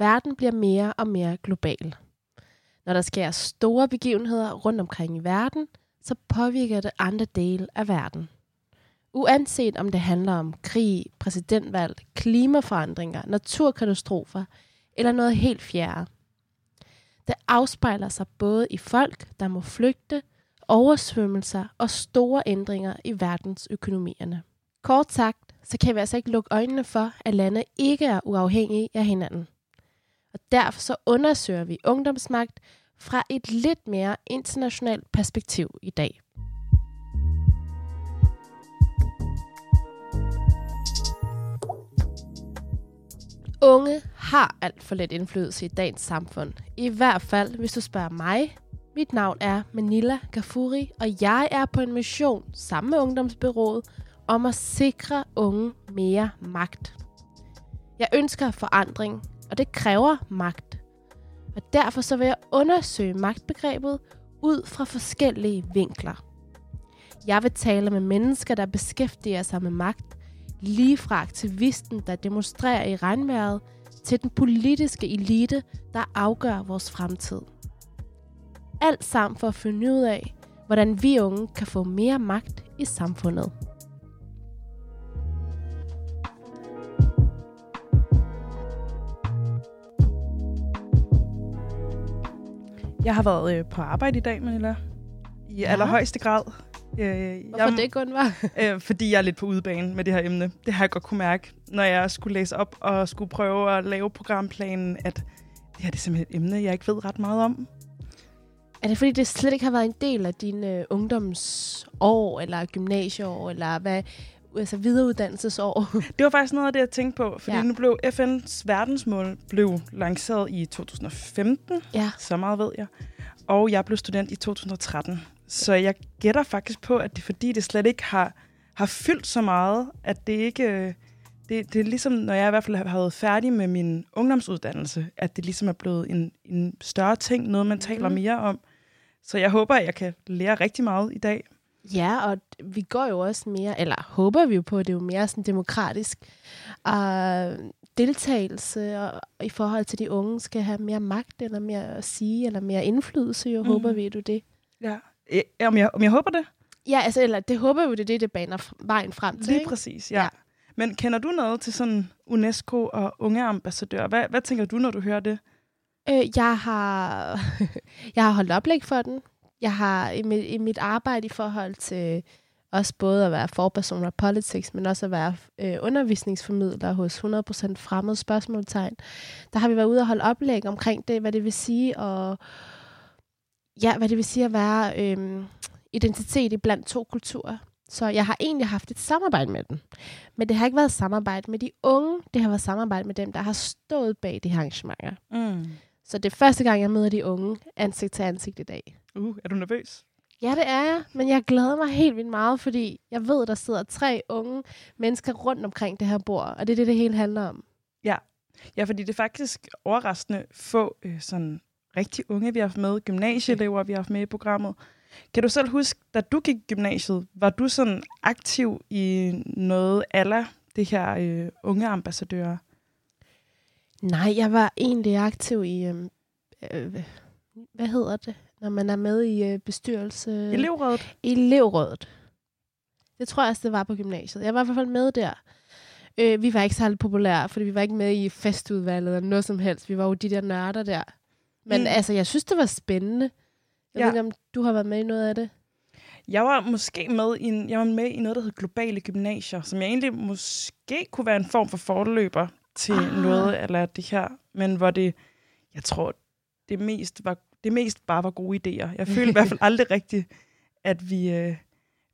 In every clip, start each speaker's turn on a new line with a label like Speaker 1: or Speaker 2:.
Speaker 1: Verden bliver mere og mere global. Når der sker store begivenheder rundt omkring i verden, så påvirker det andre dele af verden. Uanset om det handler om krig, præsidentvalg, klimaforandringer, naturkatastrofer eller noget helt fjerde. Det afspejler sig både i folk, der må flygte, oversvømmelser og store ændringer i verdensøkonomierne. Kort sagt, så kan vi altså ikke lukke øjnene for, at lande ikke er uafhængige af hinanden. Og derfor så undersøger vi ungdomsmagt fra et lidt mere internationalt perspektiv i dag. Unge har alt for lidt indflydelse i dagens samfund. I hvert fald, hvis du spørger mig. Mit navn er Manila Gafuri, og jeg er på en mission sammen med Ungdomsbyrået om at sikre unge mere magt. Jeg ønsker forandring, og det kræver magt. Og derfor så vil jeg undersøge magtbegrebet ud fra forskellige vinkler. Jeg vil tale med mennesker, der beskæftiger sig med magt, lige fra aktivisten, der demonstrerer i regnvejret, til den politiske elite, der afgør vores fremtid. Alt sammen for at finde ud af, hvordan vi unge kan få mere magt i samfundet.
Speaker 2: Jeg har været øh, på arbejde i dag, Manila. I ja. allerhøjeste grad.
Speaker 1: Øh, Hvorfor jeg, det kun var?
Speaker 2: øh, fordi jeg er lidt på udebane med det her emne. Det har jeg godt kunne mærke, når jeg skulle læse op og skulle prøve at lave programplanen, at det her det er simpelthen et emne, jeg ikke ved ret meget om.
Speaker 1: Er det fordi, det slet ikke har været en del af dine øh, ungdomsår, eller gymnasieår, eller hvad, altså videreuddannelsesår?
Speaker 2: Det var faktisk noget af det, jeg tænkte på, fordi ja. nu blev FN's verdensmål blev lanceret i 2015,
Speaker 1: ja.
Speaker 2: så meget ved jeg, og jeg blev student i 2013. Så jeg gætter faktisk på, at det er fordi, det slet ikke har, har fyldt så meget, at det ikke... Det, det er ligesom, når jeg i hvert fald har været færdig med min ungdomsuddannelse, at det ligesom er blevet en, en større ting, noget man taler mm. mere om. Så jeg håber, at jeg kan lære rigtig meget i dag.
Speaker 1: Ja, og vi går jo også mere, eller håber vi jo på, at det er jo mere sådan demokratisk uh, deltagelse og, i forhold til de unge skal have mere magt, eller mere at sige, eller mere indflydelse, jo mm. håber vi, du det.
Speaker 2: Ja, Ja, om jeg, om jeg håber det?
Speaker 1: Ja, altså, eller det håber vi, det er det, det baner vejen frem til.
Speaker 2: Lige ikke? præcis, ja. ja. Men kender du noget til sådan UNESCO og unge ambassadører? Hvad, hvad tænker du, når du hører det?
Speaker 1: Øh, jeg, har, jeg har holdt oplæg for den. Jeg har i mit, i mit arbejde i forhold til også både at være forperson af politics, men også at være øh, undervisningsformidler hos 100% fremmede spørgsmålstegn. Der har vi været ude og holde oplæg omkring det, hvad det vil sige at ja, hvad det vil sige at være øhm, identitet i blandt to kulturer. Så jeg har egentlig haft et samarbejde med dem. Men det har ikke været samarbejde med de unge. Det har været samarbejde med dem, der har stået bag de arrangementer. Mm. Så det er første gang, jeg møder de unge ansigt til ansigt i dag.
Speaker 2: Uh, er du nervøs?
Speaker 1: Ja, det er jeg. Men jeg glæder mig helt vildt meget, fordi jeg ved, der sidder tre unge mennesker rundt omkring det her bord. Og det er det, det hele handler om.
Speaker 2: Ja, ja fordi det er faktisk overraskende få øh, sådan rigtig unge, vi har haft med, gymnasieelever, vi har haft med i programmet. Kan du selv huske, da du gik i gymnasiet, var du sådan aktiv i noget alle det her øh, unge ambassadører?
Speaker 1: Nej, jeg var egentlig aktiv i, øh, øh, hvad hedder det, når man er med i øh, bestyrelse?
Speaker 2: Elevrådet?
Speaker 1: Elevrådet. Det tror jeg også, det var på gymnasiet. Jeg var i hvert fald med der. Øh, vi var ikke særlig populære, fordi vi var ikke med i festudvalget eller noget som helst. Vi var jo de der nørder der. Men mm. altså, jeg synes, det var spændende. Jeg ja. ved ikke, om du har været med i noget af det?
Speaker 2: Jeg var måske med i, en, jeg var med i noget, der hed Globale Gymnasier, som jeg egentlig måske kunne være en form for forløber til ah. noget eller det her, men hvor det, jeg tror, det mest, var, det mest bare var gode idéer. Jeg følte i hvert fald aldrig rigtigt, at vi, øh,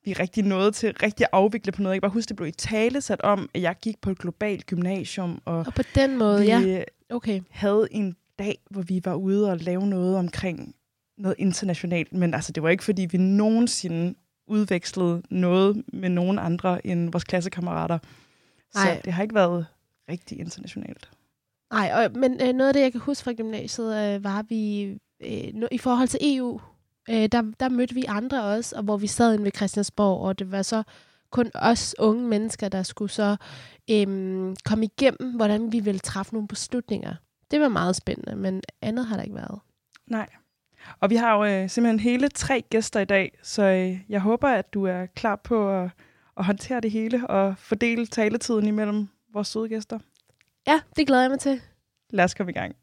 Speaker 2: vi rigtig nåede til rigtig at afvikle på noget. Jeg kan bare huske, det blev i tale sat om, at jeg gik på et globalt gymnasium. Og,
Speaker 1: og på den måde, vi, ja. Okay.
Speaker 2: havde en dag, hvor vi var ude og lave noget omkring noget internationalt, men altså, det var ikke, fordi vi nogensinde udvekslede noget med nogen andre end vores klassekammerater. Så Ej. det har ikke været rigtig internationalt.
Speaker 1: Nej, men øh, noget af det, jeg kan huske fra gymnasiet, øh, var vi øh, i forhold til EU, øh, der, der mødte vi andre også, og hvor vi sad inde ved Christiansborg, og det var så kun os unge mennesker, der skulle så øh, komme igennem, hvordan vi ville træffe nogle beslutninger Det var meget spændende, men andet har der ikke været.
Speaker 2: Nej. Og vi har jo øh, simpelthen hele tre gæster i dag, så øh, jeg håber, at du er klar på at, at håndtere det hele og fordele taletiden imellem vores søde gæster.
Speaker 1: Ja, det glæder jeg mig til.
Speaker 2: Lad os komme i gang.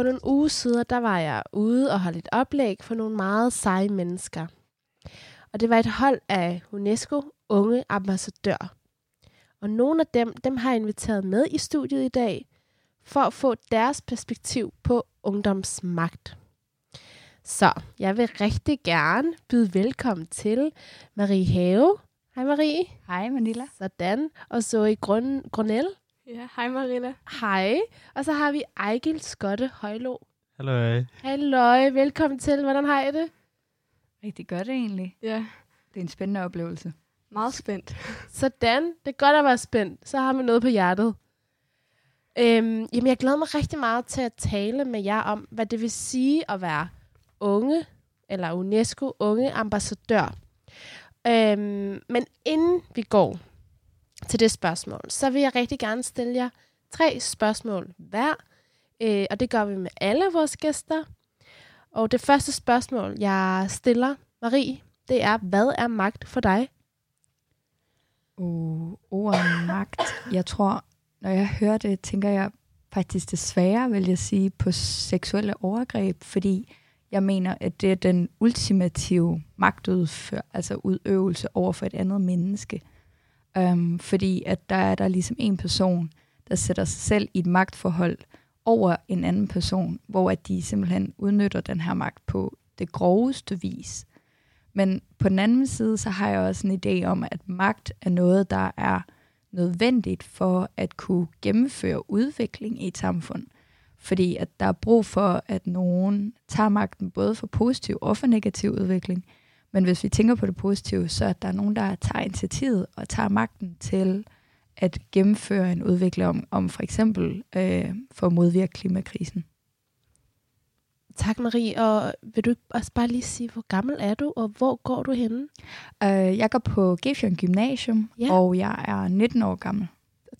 Speaker 1: For nogle uger siden, der var jeg ude og holde et oplæg for nogle meget seje mennesker. Og det var et hold af UNESCO unge ambassadør. Og nogle af dem, dem har jeg inviteret med i studiet i dag, for at få deres perspektiv på ungdomsmagt. Så jeg vil rigtig gerne byde velkommen til Marie Have. Hej Marie.
Speaker 3: Hej Manila.
Speaker 1: Sådan. Og så i Grøn, Grønel.
Speaker 4: Ja, hej Marina.
Speaker 1: Hej. Og så har vi Ejgil Skotte Højlo.
Speaker 5: Hallo.
Speaker 1: Hallo, velkommen til. Hvordan har I det?
Speaker 3: Rigtig godt egentlig.
Speaker 4: Ja,
Speaker 3: Det er en spændende oplevelse.
Speaker 4: meget spændt.
Speaker 1: Sådan. Det er godt at være spændt. Så har vi noget på hjertet. Øhm, jamen, jeg glæder mig rigtig meget til at tale med jer om, hvad det vil sige at være unge, eller UNESCO unge ambassadør. Øhm, men inden vi går til det spørgsmål, så vil jeg rigtig gerne stille jer tre spørgsmål hver. Øh, og det gør vi med alle vores gæster. Og det første spørgsmål, jeg stiller Marie, det er, hvad er magt for dig?
Speaker 3: Uh, ordet magt. Jeg tror, når jeg hører det, tænker jeg faktisk desværre, vil jeg sige, på seksuelle overgreb, fordi jeg mener, at det er den ultimative magtudfør, altså udøvelse over for et andet menneske. Øhm, fordi at der er der ligesom en person, der sætter sig selv i et magtforhold over en anden person, hvor at de simpelthen udnytter den her magt på det groveste vis. Men på den anden side, så har jeg også en idé om, at magt er noget, der er nødvendigt for at kunne gennemføre udvikling i et samfund. Fordi at der er brug for, at nogen tager magten både for positiv og for negativ udvikling. Men hvis vi tænker på det positive, så er der nogen, der tager initiativet og tager magten til at gennemføre en udvikling om, om for eksempel øh, for at modvirke klimakrisen.
Speaker 1: Tak, Marie. Og vil du også bare lige sige, hvor gammel er du, og hvor går du henne?
Speaker 3: Øh, jeg går på Gefjørn Gymnasium,
Speaker 1: Ja.
Speaker 3: og jeg er 19 år gammel.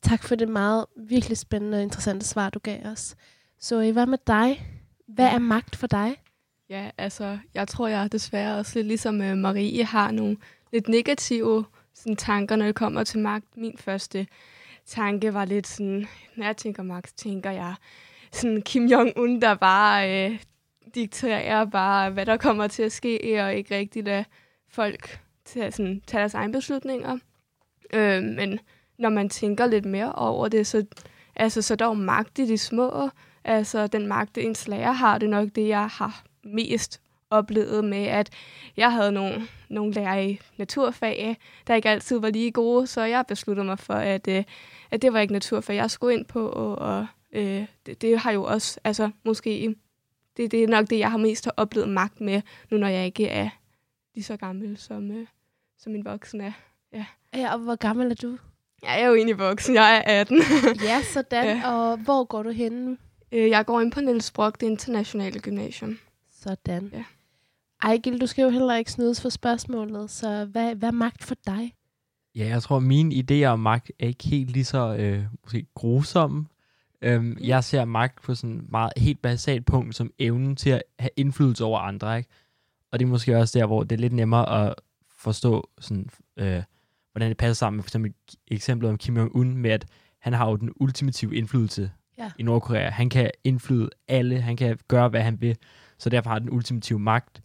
Speaker 1: Tak for det meget virkelig spændende og interessante svar, du gav os. Så hvad med dig? Hvad er magt for dig?
Speaker 4: Ja, altså, jeg tror, jeg desværre også lidt ligesom øh, Marie har nogle lidt negative sådan, tanker, når det kommer til magt. Min første tanke var lidt sådan, når jeg tænker magt, tænker jeg sådan Kim Jong-un, der bare øh, dikterer bare, hvad der kommer til at ske, og ikke rigtigt at folk tager, sådan, tager deres egne beslutninger. Øh, men når man tænker lidt mere over det, så, altså, så er der jo magt i de små. Altså, den magt, ens lærer har, det er nok det, jeg har mest oplevet med, at jeg havde nogle, nogle lærere i naturfag, der ikke altid var lige gode, så jeg besluttede mig for, at, øh, at det var ikke naturfag, jeg skulle ind på, og, og øh, det, det har jo også, altså måske, det, det er nok det, jeg har mest har oplevet magt med, nu når jeg ikke er lige så gammel, som, øh, som min voksen er.
Speaker 1: Ja, og hvor gammel er du?
Speaker 4: Jeg er jo egentlig voksen, jeg er 18.
Speaker 1: Ja, sådan.
Speaker 4: Ja.
Speaker 1: ja. Og hvor går du henne?
Speaker 4: Jeg går ind på Niels Brock, det internationale gymnasium.
Speaker 1: Sådan.
Speaker 4: Ja.
Speaker 1: Ejgil, du skal jo heller ikke snydes for spørgsmålet, så hvad, hvad er magt for dig?
Speaker 5: Ja, jeg tror, mine idéer om magt er ikke helt lige så øh, måske grusomme. Øhm, Jeg ser magt på sådan meget helt basalt punkt, som evnen til at have indflydelse over andre. Ikke? Og det er måske også der, hvor det er lidt nemmere at forstå, sådan, øh, hvordan det passer sammen med for eksempel eksemplet om Kim Jong-un, med at han har jo den ultimative indflydelse
Speaker 1: Ja.
Speaker 5: i Nordkorea. Han kan indflyde alle, han kan gøre, hvad han vil, så derfor har den ultimative magt.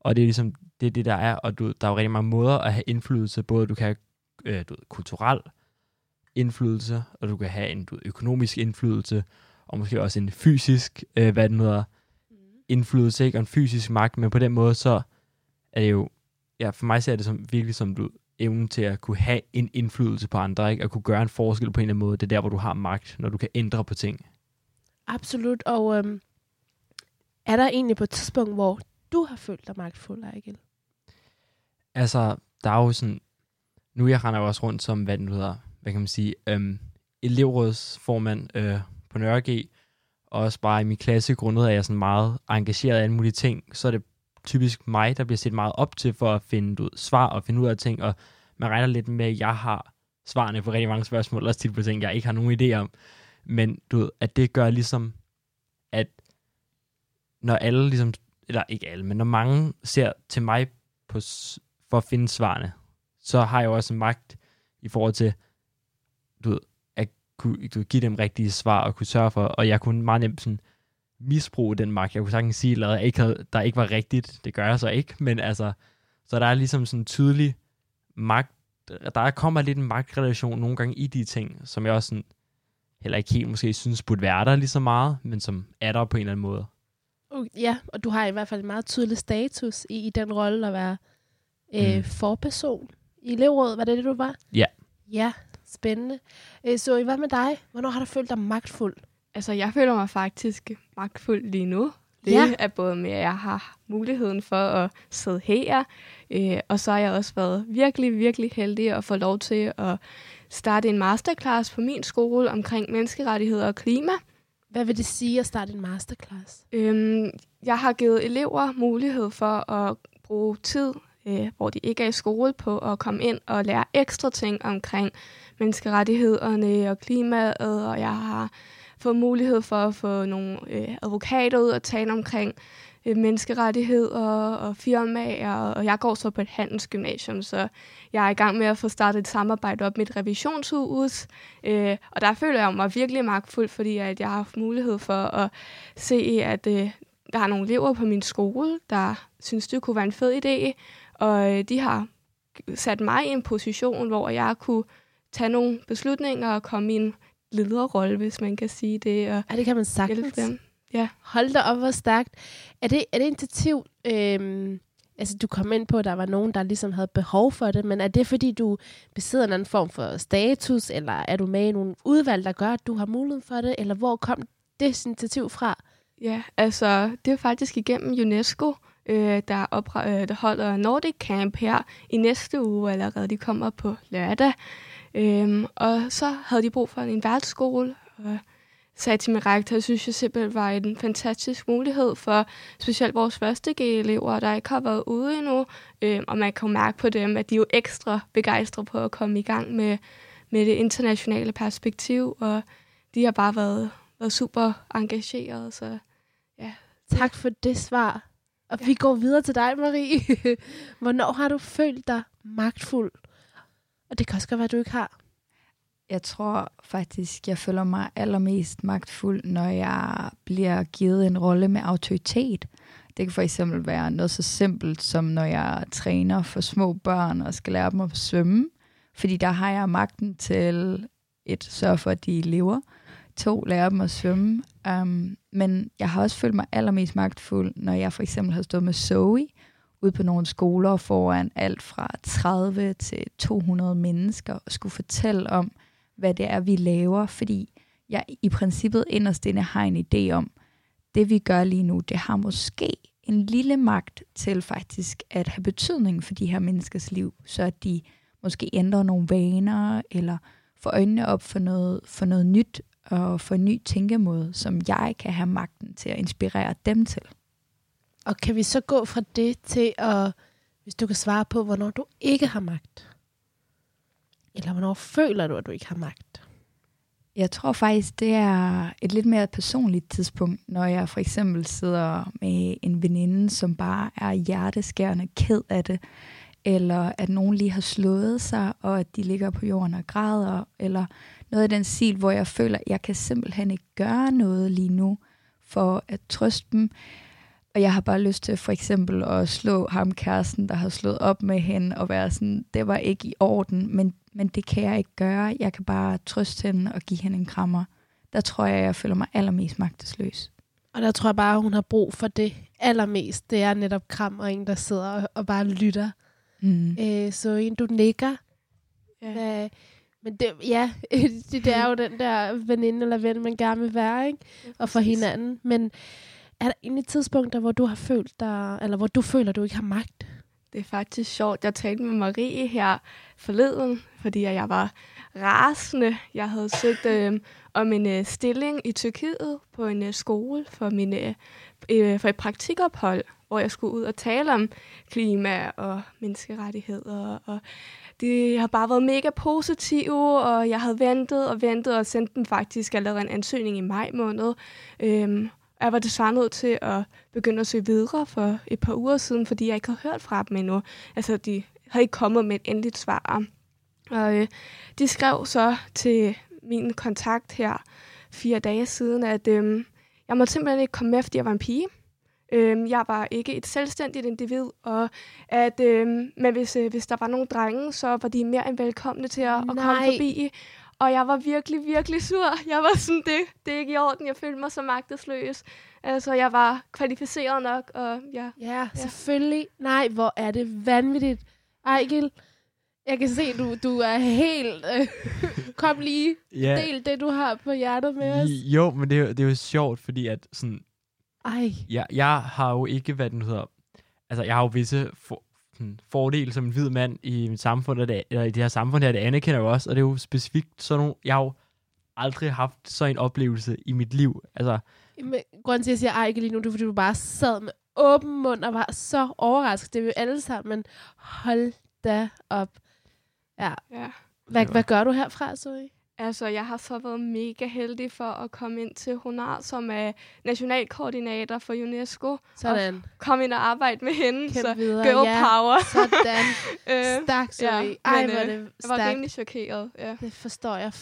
Speaker 5: Og det er ligesom det, er det der er, og du, der er jo rigtig mange måder at have indflydelse, både du kan have øh, du ved, kulturel indflydelse, og du kan have en du ved, økonomisk indflydelse, og måske også en fysisk, øh, hvad det nu hedder, indflydelse, ikke? og en fysisk magt, men på den måde, så er det jo, ja, for mig ser det som, virkelig som du, evnen til at kunne have en indflydelse på andre, ikke? at kunne gøre en forskel på en eller anden måde, det er der, hvor du har magt, når du kan ændre på ting.
Speaker 1: Absolut. Og øhm, er der egentlig på et tidspunkt, hvor du har følt dig magtfuld, Ejgil?
Speaker 5: Altså, der er jo sådan, nu jeg render jo også rundt som, hvad den nu hedder, hvad kan man sige, øhm, elevrådsformand øh, på Nørre og også bare i min klasse, grundet af, at jeg er sådan meget engageret i alle mulige ting, så er det typisk mig, der bliver set meget op til for at finde ud, svar og finde ud af ting, og man regner lidt med, at jeg har svarene på rigtig mange spørgsmål, også tit på ting, jeg ikke har nogen idé om. Men du ved, at det gør ligesom, når alle ligesom, eller ikke alle, men når mange ser til mig på, for at finde svarene, så har jeg jo også en magt i forhold til, du ved, at kunne, du, give dem rigtige svar og kunne sørge for, og jeg kunne meget nemt sådan, misbruge den magt. Jeg kunne sagtens sige, at jeg ikke havde, der ikke var rigtigt. Det gør jeg så ikke, men altså, så der er ligesom sådan en tydelig magt, der kommer lidt en magtrelation nogle gange i de ting, som jeg også sådan, heller ikke helt måske synes burde være der lige så meget, men som er der på en eller anden måde.
Speaker 1: Uh, ja, og du har i hvert fald en meget tydelig status i, i den rolle at være øh, mm. forperson i elevrådet. Var det det, du var?
Speaker 5: Ja.
Speaker 1: Ja, spændende. Øh, så hvad med dig? Hvornår har du følt dig magtfuld?
Speaker 4: Altså, jeg føler mig faktisk magtfuld lige nu. Det ja. er både med, at jeg har muligheden for at sidde her, øh, og så har jeg også været virkelig, virkelig heldig at få lov til at starte en masterclass på min skole omkring menneskerettigheder og klima.
Speaker 1: Hvad vil det sige at starte en masterclass?
Speaker 4: Øhm, jeg har givet elever mulighed for at bruge tid, øh, hvor de ikke er i skole, på at komme ind og lære ekstra ting omkring menneskerettighederne og klimaet, og jeg har fået mulighed for at få nogle øh, advokater ud og tale omkring øh, menneskerettigheder og firmaer, og jeg går så på et handelsgymnasium, så jeg er i gang med at få startet et samarbejde op med et revisionshus, øh, og der føler jeg mig virkelig magtfuld, fordi at jeg har haft mulighed for at se, at øh, der er nogle elever på min skole, der synes, det kunne være en fed idé, og øh, de har sat mig i en position, hvor jeg kunne tage nogle beslutninger og komme i en lederrolle, hvis man kan sige det. Og
Speaker 1: ja, det kan man sagtens.
Speaker 4: Dem. Ja.
Speaker 1: Hold da op, hvor stærkt. Er det, er det initiativ, øhm, altså du kom ind på, at der var nogen, der ligesom havde behov for det, men er det fordi, du besidder en anden form for status, eller er du med i nogle udvalg, der gør, at du har mulighed for det, eller hvor kom det initiativ fra?
Speaker 4: Ja, altså det er faktisk igennem UNESCO, øh, der, opre- øh, der holder Nordic Camp her i næste uge allerede. De kommer på lørdag. Øhm, og så havde de brug for en værtsskole, og sagde til min rektor, at synes jeg simpelthen var en fantastisk mulighed for specielt vores første G-elever, der ikke har været ude endnu. Øhm, og man kan mærke på dem, at de er jo ekstra begejstrede på at komme i gang med, med det internationale perspektiv, og de har bare været, været super engagerede. Så, ja.
Speaker 1: Tak for det svar. Og ja. vi går videre til dig, Marie. Hvornår har du følt dig magtfuld? Og det kan også godt være, at du ikke har.
Speaker 3: Jeg tror faktisk, jeg føler mig allermest magtfuld, når jeg bliver givet en rolle med autoritet. Det kan for eksempel være noget så simpelt som når jeg træner for små børn og skal lære dem at svømme. Fordi der har jeg magten til et sørge for, at de lever. To, lære dem at svømme. Um, men jeg har også følt mig allermest magtfuld, når jeg for eksempel har stået med Zoe, ude på nogle skoler foran alt fra 30 til 200 mennesker og skulle fortælle om, hvad det er, vi laver, fordi jeg i princippet inderst inde har en idé om, det vi gør lige nu, det har måske en lille magt til faktisk at have betydning for de her menneskers liv, så at de måske ændrer nogle vaner, eller får øjnene op for noget, for noget nyt, og for en ny tænkemåde, som jeg kan have magten til at inspirere dem til.
Speaker 1: Og kan vi så gå fra det til at, hvis du kan svare på, hvornår du ikke har magt? Eller hvornår føler du, at du ikke har magt?
Speaker 3: Jeg tror faktisk, det er et lidt mere personligt tidspunkt, når jeg for eksempel sidder med en veninde, som bare er hjerteskærende ked af det, eller at nogen lige har slået sig, og at de ligger på jorden og græder, eller noget af den stil, hvor jeg føler, at jeg kan simpelthen ikke gøre noget lige nu for at trøste dem. Og jeg har bare lyst til for eksempel at slå ham kæresten, der har slået op med hende, og være sådan, det var ikke i orden, men, men det kan jeg ikke gøre. Jeg kan bare trøste hende og give hende en krammer. Der tror jeg, jeg føler mig allermest magtesløs.
Speaker 1: Og der tror jeg bare, hun har brug for det allermest. Det er netop kram og en, der sidder og, og bare lytter. Mm. Øh, så en, du nikker. Ja. Øh, men det, ja, det, det er jo den der veninde eller ven, man gerne vil være, ikke? Og for hinanden. Men er der egentlig tidspunkter, hvor du har følt dig, eller hvor du føler, at du ikke har magt?
Speaker 4: Det er faktisk sjovt. Jeg talte med Marie her forleden, fordi jeg var rasende. Jeg havde søgt øh, om en øh, stilling i Tyrkiet på en øh, skole for, min, øh, øh, for et praktikophold, hvor jeg skulle ud og tale om klima og menneskerettigheder. Og det har bare været mega positive, og jeg havde ventet og ventet og sendt dem faktisk allerede en ansøgning i maj måned. Øhm, jeg var desværre nødt til at begynde at søge videre for et par uger siden, fordi jeg ikke havde hørt fra dem endnu. Altså, de havde ikke kommet med et endeligt svar. Og øh, de skrev så til min kontakt her fire dage siden, at øh, jeg måtte simpelthen ikke komme med, fordi jeg var en pige. Øh, jeg var ikke et selvstændigt individ, og at øh, men hvis, øh, hvis der var nogle drenge, så var de mere end velkomne til at, at komme forbi. Og jeg var virkelig, virkelig sur. Jeg var sådan, det, det er ikke i orden. Jeg følte mig så magtesløs. Altså, jeg var kvalificeret nok, og ja.
Speaker 1: Ja, ja. selvfølgelig. Nej, hvor er det vanvittigt. Ejgil, jeg kan se, du, du er helt... Øh, kom lige, ja. del det, du har på hjertet med os.
Speaker 5: Jo, men det er, det er jo sjovt, fordi at sådan...
Speaker 1: Ej.
Speaker 5: Jeg, jeg har jo ikke, hvad den hedder... Altså, jeg har jo visse for, sådan, fordele som en hvid mand i mit samfund, og det, eller i det her samfund her, det anerkender jeg jo også, og det er jo specifikt sådan nogle... Jeg har jo aldrig haft så en oplevelse i mit liv. Altså,
Speaker 1: men, grunden til, at jeg siger ej lige nu, det er, fordi du bare sad med åben mund og var så overrasket. Det er jo alle sammen. Hold da op. Ja.
Speaker 4: ja.
Speaker 1: Hvad, hvad gør du herfra, Zoe?
Speaker 4: Altså, jeg har så været mega heldig for at komme ind til Honar, som er nationalkoordinator for UNESCO.
Speaker 1: Sådan.
Speaker 4: Og komme ind og arbejde med hende.
Speaker 1: Kæmpe
Speaker 4: så
Speaker 1: videre.
Speaker 4: girl
Speaker 1: ja,
Speaker 4: power.
Speaker 1: Sådan.
Speaker 4: øh,
Speaker 1: Stærk, Zoe. Ja, Ej, hvor er det
Speaker 4: Jeg var rimelig chokeret. Ja.
Speaker 1: Det forstår jeg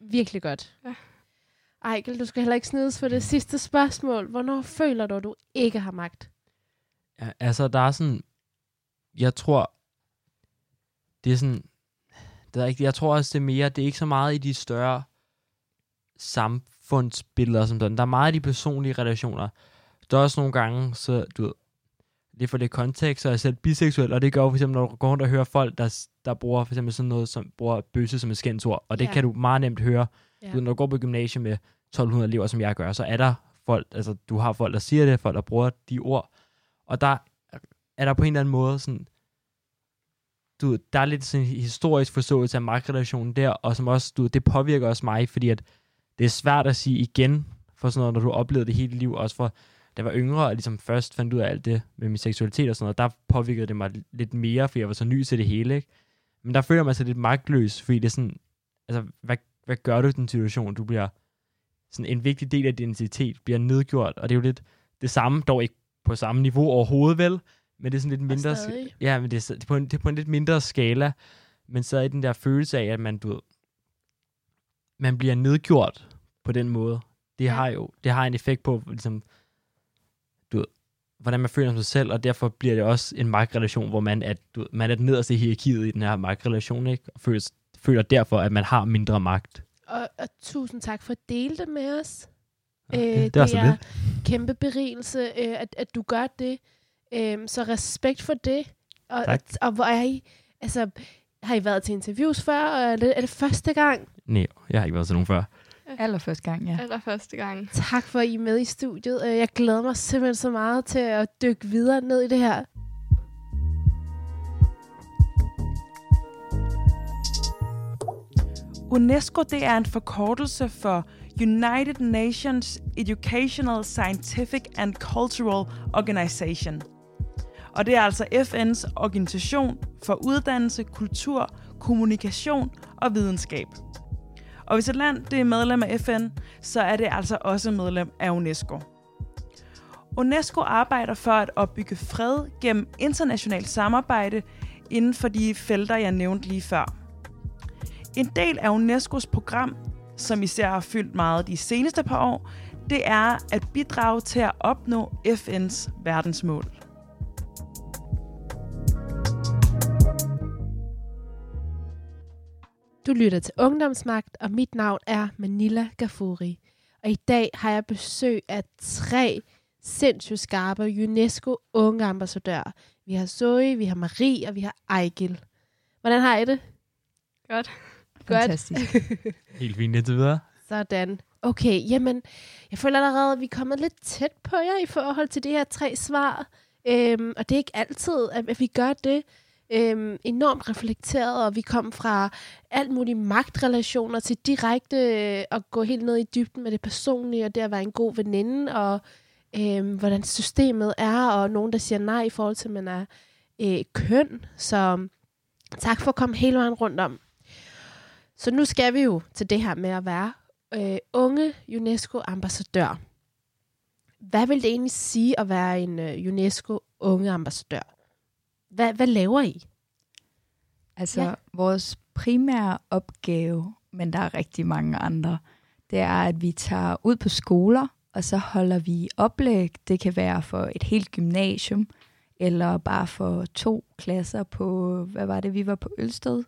Speaker 1: virkelig godt.
Speaker 4: Ja.
Speaker 1: Ejkel, du skal heller ikke snides for det sidste spørgsmål. Hvornår føler du, at du ikke har magt?
Speaker 5: Ja, altså, der er sådan... Jeg tror... Det er sådan... Det er ikke, jeg tror også, det er mere... Det er ikke så meget i de større samfundsbilleder som sådan. Der er meget i de personlige relationer. Der er også nogle gange, så du ved, det for det kontekst, så er jeg selv biseksuel, og det gør for eksempel, når du går rundt og hører folk, der, der bruger for eksempel sådan noget, som bruger bøsse som et skændsord, og det
Speaker 1: Ja.
Speaker 5: kan du meget nemt høre,
Speaker 1: Ja.
Speaker 5: du, når du går på gymnasiet med 1200 elever, som jeg gør, så er der folk, altså du har folk, der siger det, folk, der bruger de ord, og der er der på en eller anden måde sådan, du der er lidt sådan en historisk forståelse af magtrelationen der, og som også, du det påvirker også mig, fordi at det er svært at sige igen, for sådan noget, når du oplevede det hele liv, også for, da jeg var yngre, og ligesom først fandt ud af alt det med min seksualitet og sådan noget, der påvirkede det mig lidt mere, fordi jeg var så ny til det hele, ikke? Men der føler man sig lidt magtløs, fordi det er sådan, altså, hvad, hvad gør du i den situation? Du bliver, sådan en vigtig del af din identitet bliver nedgjort, og det er jo lidt det samme, dog ikke på samme niveau overhovedet vel, men det er sådan lidt mindre,
Speaker 1: stadig.
Speaker 5: ja, men det er, det, er på en, det er på en lidt mindre skala, men så er den der følelse af, at man, du ved, man bliver nedgjort på den måde. Det
Speaker 1: Ja.
Speaker 5: har jo, det har en effekt på, ligesom, du ved, hvordan man føler sig selv, og derfor bliver det også en magtrelation, hvor man er, du ved, man er den nederste i hierarkiet i den her magtrelation, ikke? Og føler, føler derfor, at man har mindre magt.
Speaker 1: Og, og tusind tak for at dele det med os.
Speaker 5: Ja,
Speaker 1: Øh,
Speaker 5: det, det, så
Speaker 1: er
Speaker 5: lidt.
Speaker 1: kæmpe berigelse, øh, at, at du gør det. Øh, så respekt for det. Og,
Speaker 5: Tak.
Speaker 1: og hvor er I, altså, har I været til interviews før, og er det, er det første gang?
Speaker 5: Nej, jeg har ikke været til nogen før.
Speaker 3: Allerførste gang, ja.
Speaker 4: Aller første gang.
Speaker 1: Tak for, at I er med i studiet. Øh, Jeg glæder mig simpelthen så meget til at dykke videre ned i det her.
Speaker 2: UNESCO det er en forkortelse for United Nations Educational, Scientific and Cultural Organization. Og det er altså FN's organisation for uddannelse, kultur, kommunikation og videnskab. Og hvis et land det er medlem af FN, så er det altså også medlem af UNESCO. UNESCO arbejder for at opbygge fred gennem internationalt samarbejde inden for de felter, jeg nævnte lige før. En del af UNESCO's program, som især har fyldt meget de seneste par år, det er at bidrage til at opnå FN's verdensmål.
Speaker 1: Du lytter til Ungdomsmagt, og mit navn er Manila Gafuri. Og i dag har jeg besøg af tre sindssygt skarpe UNESCO unge ambassadører. Vi har Zoe, vi har Marie, og vi har Ejgil. Hvordan har I det?
Speaker 4: Godt.
Speaker 1: Godt.
Speaker 3: Fantastisk.
Speaker 5: Helt fint indtil videre.
Speaker 1: Sådan. Okay, jamen, jeg føler allerede, at vi er kommet lidt tæt på jer i forhold til de her tre svar. Øhm, og det er ikke altid, at, at vi gør det øhm, enormt reflekteret, og vi kom fra alt muligt magtrelationer til direkte øh, at gå helt ned i dybden med det personlige, og det at være en god veninde, og øhm, hvordan systemet er, og nogen, der siger nej i forhold til, at man er øh, køn. Så tak for at komme hele vejen rundt om. Så nu skal vi jo til det her med at være øh, unge UNESCO-ambassadør. Hvad vil det egentlig sige at være en øh, UNESCO-unge ambassadør? Hvad, hvad laver I?
Speaker 3: Altså,
Speaker 1: Ja.
Speaker 3: vores primære opgave, men der er rigtig mange andre, det er, at vi tager ud på skoler, og så holder vi oplæg. Det kan være for et helt gymnasium, eller bare for to klasser på, hvad var det, vi var på Ølsted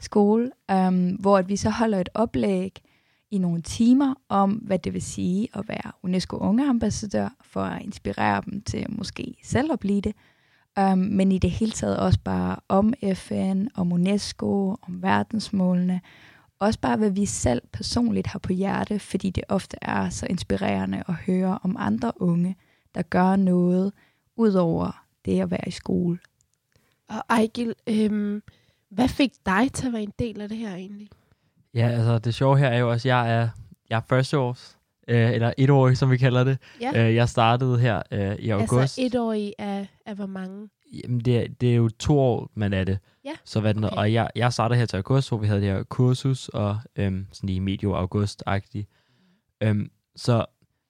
Speaker 3: skole, um, hvor at vi så holder et oplæg i nogle timer om, hvad det vil sige at være UNESCO Unge Ambassadør, for at inspirere dem til måske selv at blive det. Um, men i det hele taget også bare om FN, om UNESCO, om verdensmålene. Også bare, hvad vi selv personligt har på hjerte, fordi det ofte er så inspirerende at høre om andre unge, der gør noget ud over det at være i skole.
Speaker 1: Og Ejgil, øhm, hvad fik dig til at være en del af det her egentlig?
Speaker 5: Ja, altså det sjove her er jo også, at jeg er, jeg er første års, øh, eller etårig, som vi kalder det.
Speaker 1: Ja.
Speaker 5: Øh, jeg startede her øh, i august.
Speaker 1: Altså et år i af, af hvor mange?
Speaker 5: Jamen, det, er, det er jo to år, man er det.
Speaker 1: Ja,
Speaker 5: Så hvad den,
Speaker 1: okay.
Speaker 5: Og jeg, jeg startede her til august, hvor vi havde det her kursus, og øhm, sådan i medio august-agtigt. Øhm, så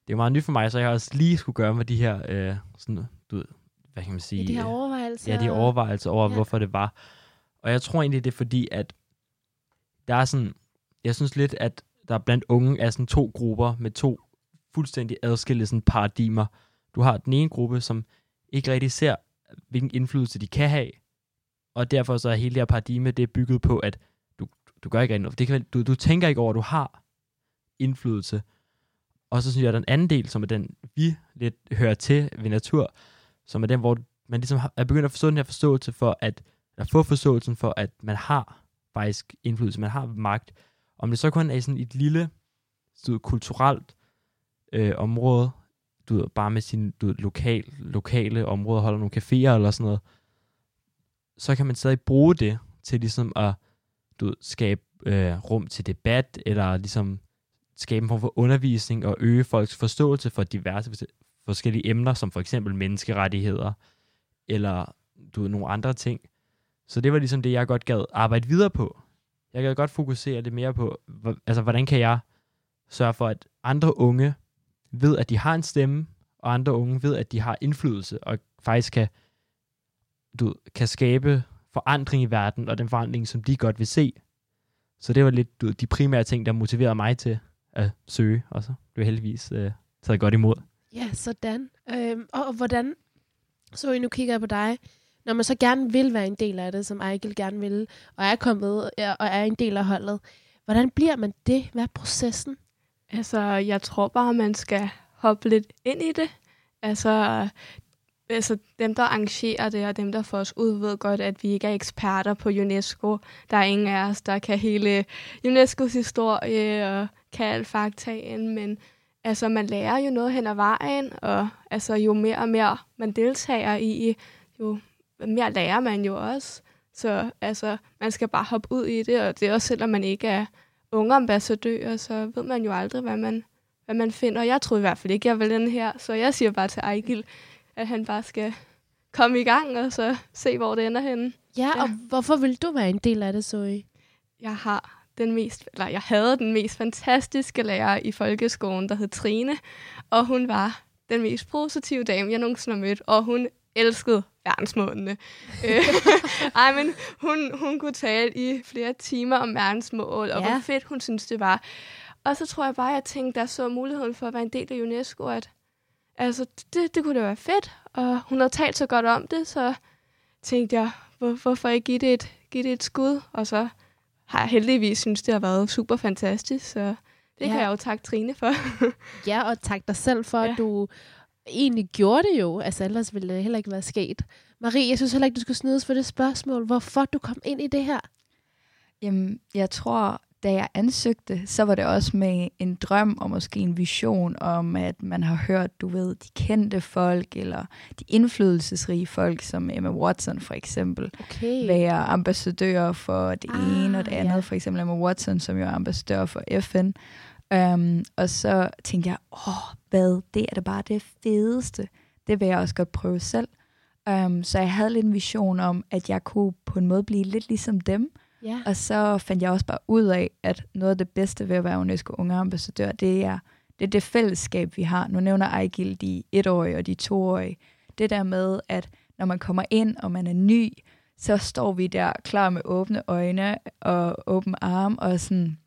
Speaker 5: det er meget nyt for mig, så jeg har også lige skulle gøre med de her, øh, sådan, du ved, hvad kan man sige?
Speaker 1: I de her
Speaker 5: øh,
Speaker 1: overvejelser?
Speaker 5: Ja, de overvejelser over,
Speaker 1: Ja.
Speaker 5: ja. hvorfor det var. Og jeg tror egentlig, det er fordi, at der er sådan, jeg synes lidt, at der blandt unge er sådan to grupper med to fuldstændig adskilte sådan paradigmer. Du har den ene gruppe, som ikke rigtig ser, hvilken indflydelse de kan have, og derfor så er hele det her paradigme, det er bygget på, at du, du gør ikke rigtig noget. Det kan, du, du tænker ikke over, at du har indflydelse. Og så synes jeg, at der en anden del, som er den, vi lidt hører til ved natur, som er den, hvor man ligesom er begyndt at forstå den her forståelse for, at, at få forståelsen for, at man har faktisk indflydelse, man har magt. Om det så kun er i sådan et lille du ved, kulturelt øh, område, du ved, bare med sine du ved, lokal, lokale områder, holder nogle caféer eller sådan noget, så kan man stadig bruge det til ligesom at du ved, skabe øh, rum til debat, eller ligesom skabe en form for undervisning og øge folks forståelse for diverse forskellige emner, som for eksempel menneskerettigheder, eller du ved, nogle andre ting. Så det var ligesom det, jeg godt gad arbejde videre på. Jeg kan godt fokusere lidt mere på, altså hvordan kan jeg sørge for, at andre unge ved, at de har en stemme, og andre unge ved, at de har indflydelse, og faktisk kan, du, kan skabe forandring i verden, og den forandring, som de godt vil se. Så det var lidt du, de primære ting, der motiverede mig til at søge, og så blev jeg heldigvis øh, taget godt imod.
Speaker 1: Ja, sådan. Øhm, og, og hvordan, så nu kigger jeg på dig, når man så gerne vil være en del af det, som Ejkel gerne vil, og er kommet og er en del af holdet, hvordan bliver man det? Hvad er processen?
Speaker 4: Altså, jeg tror bare, man skal hoppe lidt ind i det. Altså, altså dem, der arrangerer det, og dem, der får os ud, ved godt, at vi ikke er eksperter på UNESCO. Der er ingen af os, der kan hele UNESCO's historie og kan alle faktaen, men altså, man lærer jo noget hen ad vejen, og altså, jo mere og mere man deltager i, jo mere lærer man jo også. Så altså, man skal bare hoppe ud i det, og det er også selvom man ikke er unge ambassadører, så ved man jo aldrig, hvad man, hvad man finder. Og jeg troede i hvert fald ikke, jeg ville den her, så jeg siger bare til Ejgil, at han bare skal komme i gang, og så se, hvor det ender henne.
Speaker 1: Ja,
Speaker 4: Ja.
Speaker 1: og hvorfor vil du være en del af det, Zoe?
Speaker 4: Jeg har den mest, eller jeg havde den mest fantastiske lærer i folkeskolen, der hed Trine, og hun var den mest positive dame, jeg nogensinde har mødt, og hun elskede verdensmålene. Øh, Ej, men hun, hun kunne tale i flere timer om verdensmål, og
Speaker 1: Ja.
Speaker 4: hvor fedt hun synes, det var. Og så tror jeg bare, jeg tænkte, der så muligheden for at være en del af UNESCO, at altså, det, det kunne da være fedt, og hun havde talt så godt om det, så tænkte jeg, hvor, hvorfor ikke give det, et, give det et skud? Og så har jeg heldigvis synes, det har været super fantastisk, så det
Speaker 1: Ja.
Speaker 4: kan jeg jo takke Trine for.
Speaker 1: Ja, og tak dig selv for. Ja. at du egentlig gjorde det jo. Altså, ellers ville det heller ikke være sket. Marie, jeg synes heller ikke, du skal snydes for det spørgsmål. Hvorfor du kom ind i det her?
Speaker 3: Jamen, jeg tror, da jeg ansøgte, så var det også med en drøm og måske en vision om, at man har hørt, du ved, de kendte folk, eller de indflydelsesrige folk, som Emma Watson for eksempel,
Speaker 1: Okay.
Speaker 3: være ambassadør for det
Speaker 1: Ah,
Speaker 3: ene og det andet.
Speaker 1: ja.
Speaker 3: For eksempel Emma Watson, som jo er ambassadør for FN. Um, og så tænkte jeg, åh, hvad, det er da bare det fedeste. Det vil jeg også godt prøve selv. Um, så jeg havde lidt en vision om, at jeg kunne på en måde blive lidt ligesom dem.
Speaker 1: Ja.
Speaker 3: Og så fandt jeg også bare ud af, at noget af det bedste ved at være UNESCO Unge Ambassadør, det er det, er det fællesskab, vi har. Nu nævner Ejgil de etårige og de toårige. Det der med, at når man kommer ind, og man er ny, så står vi der klar med åbne øjne og åbne arm og sådan,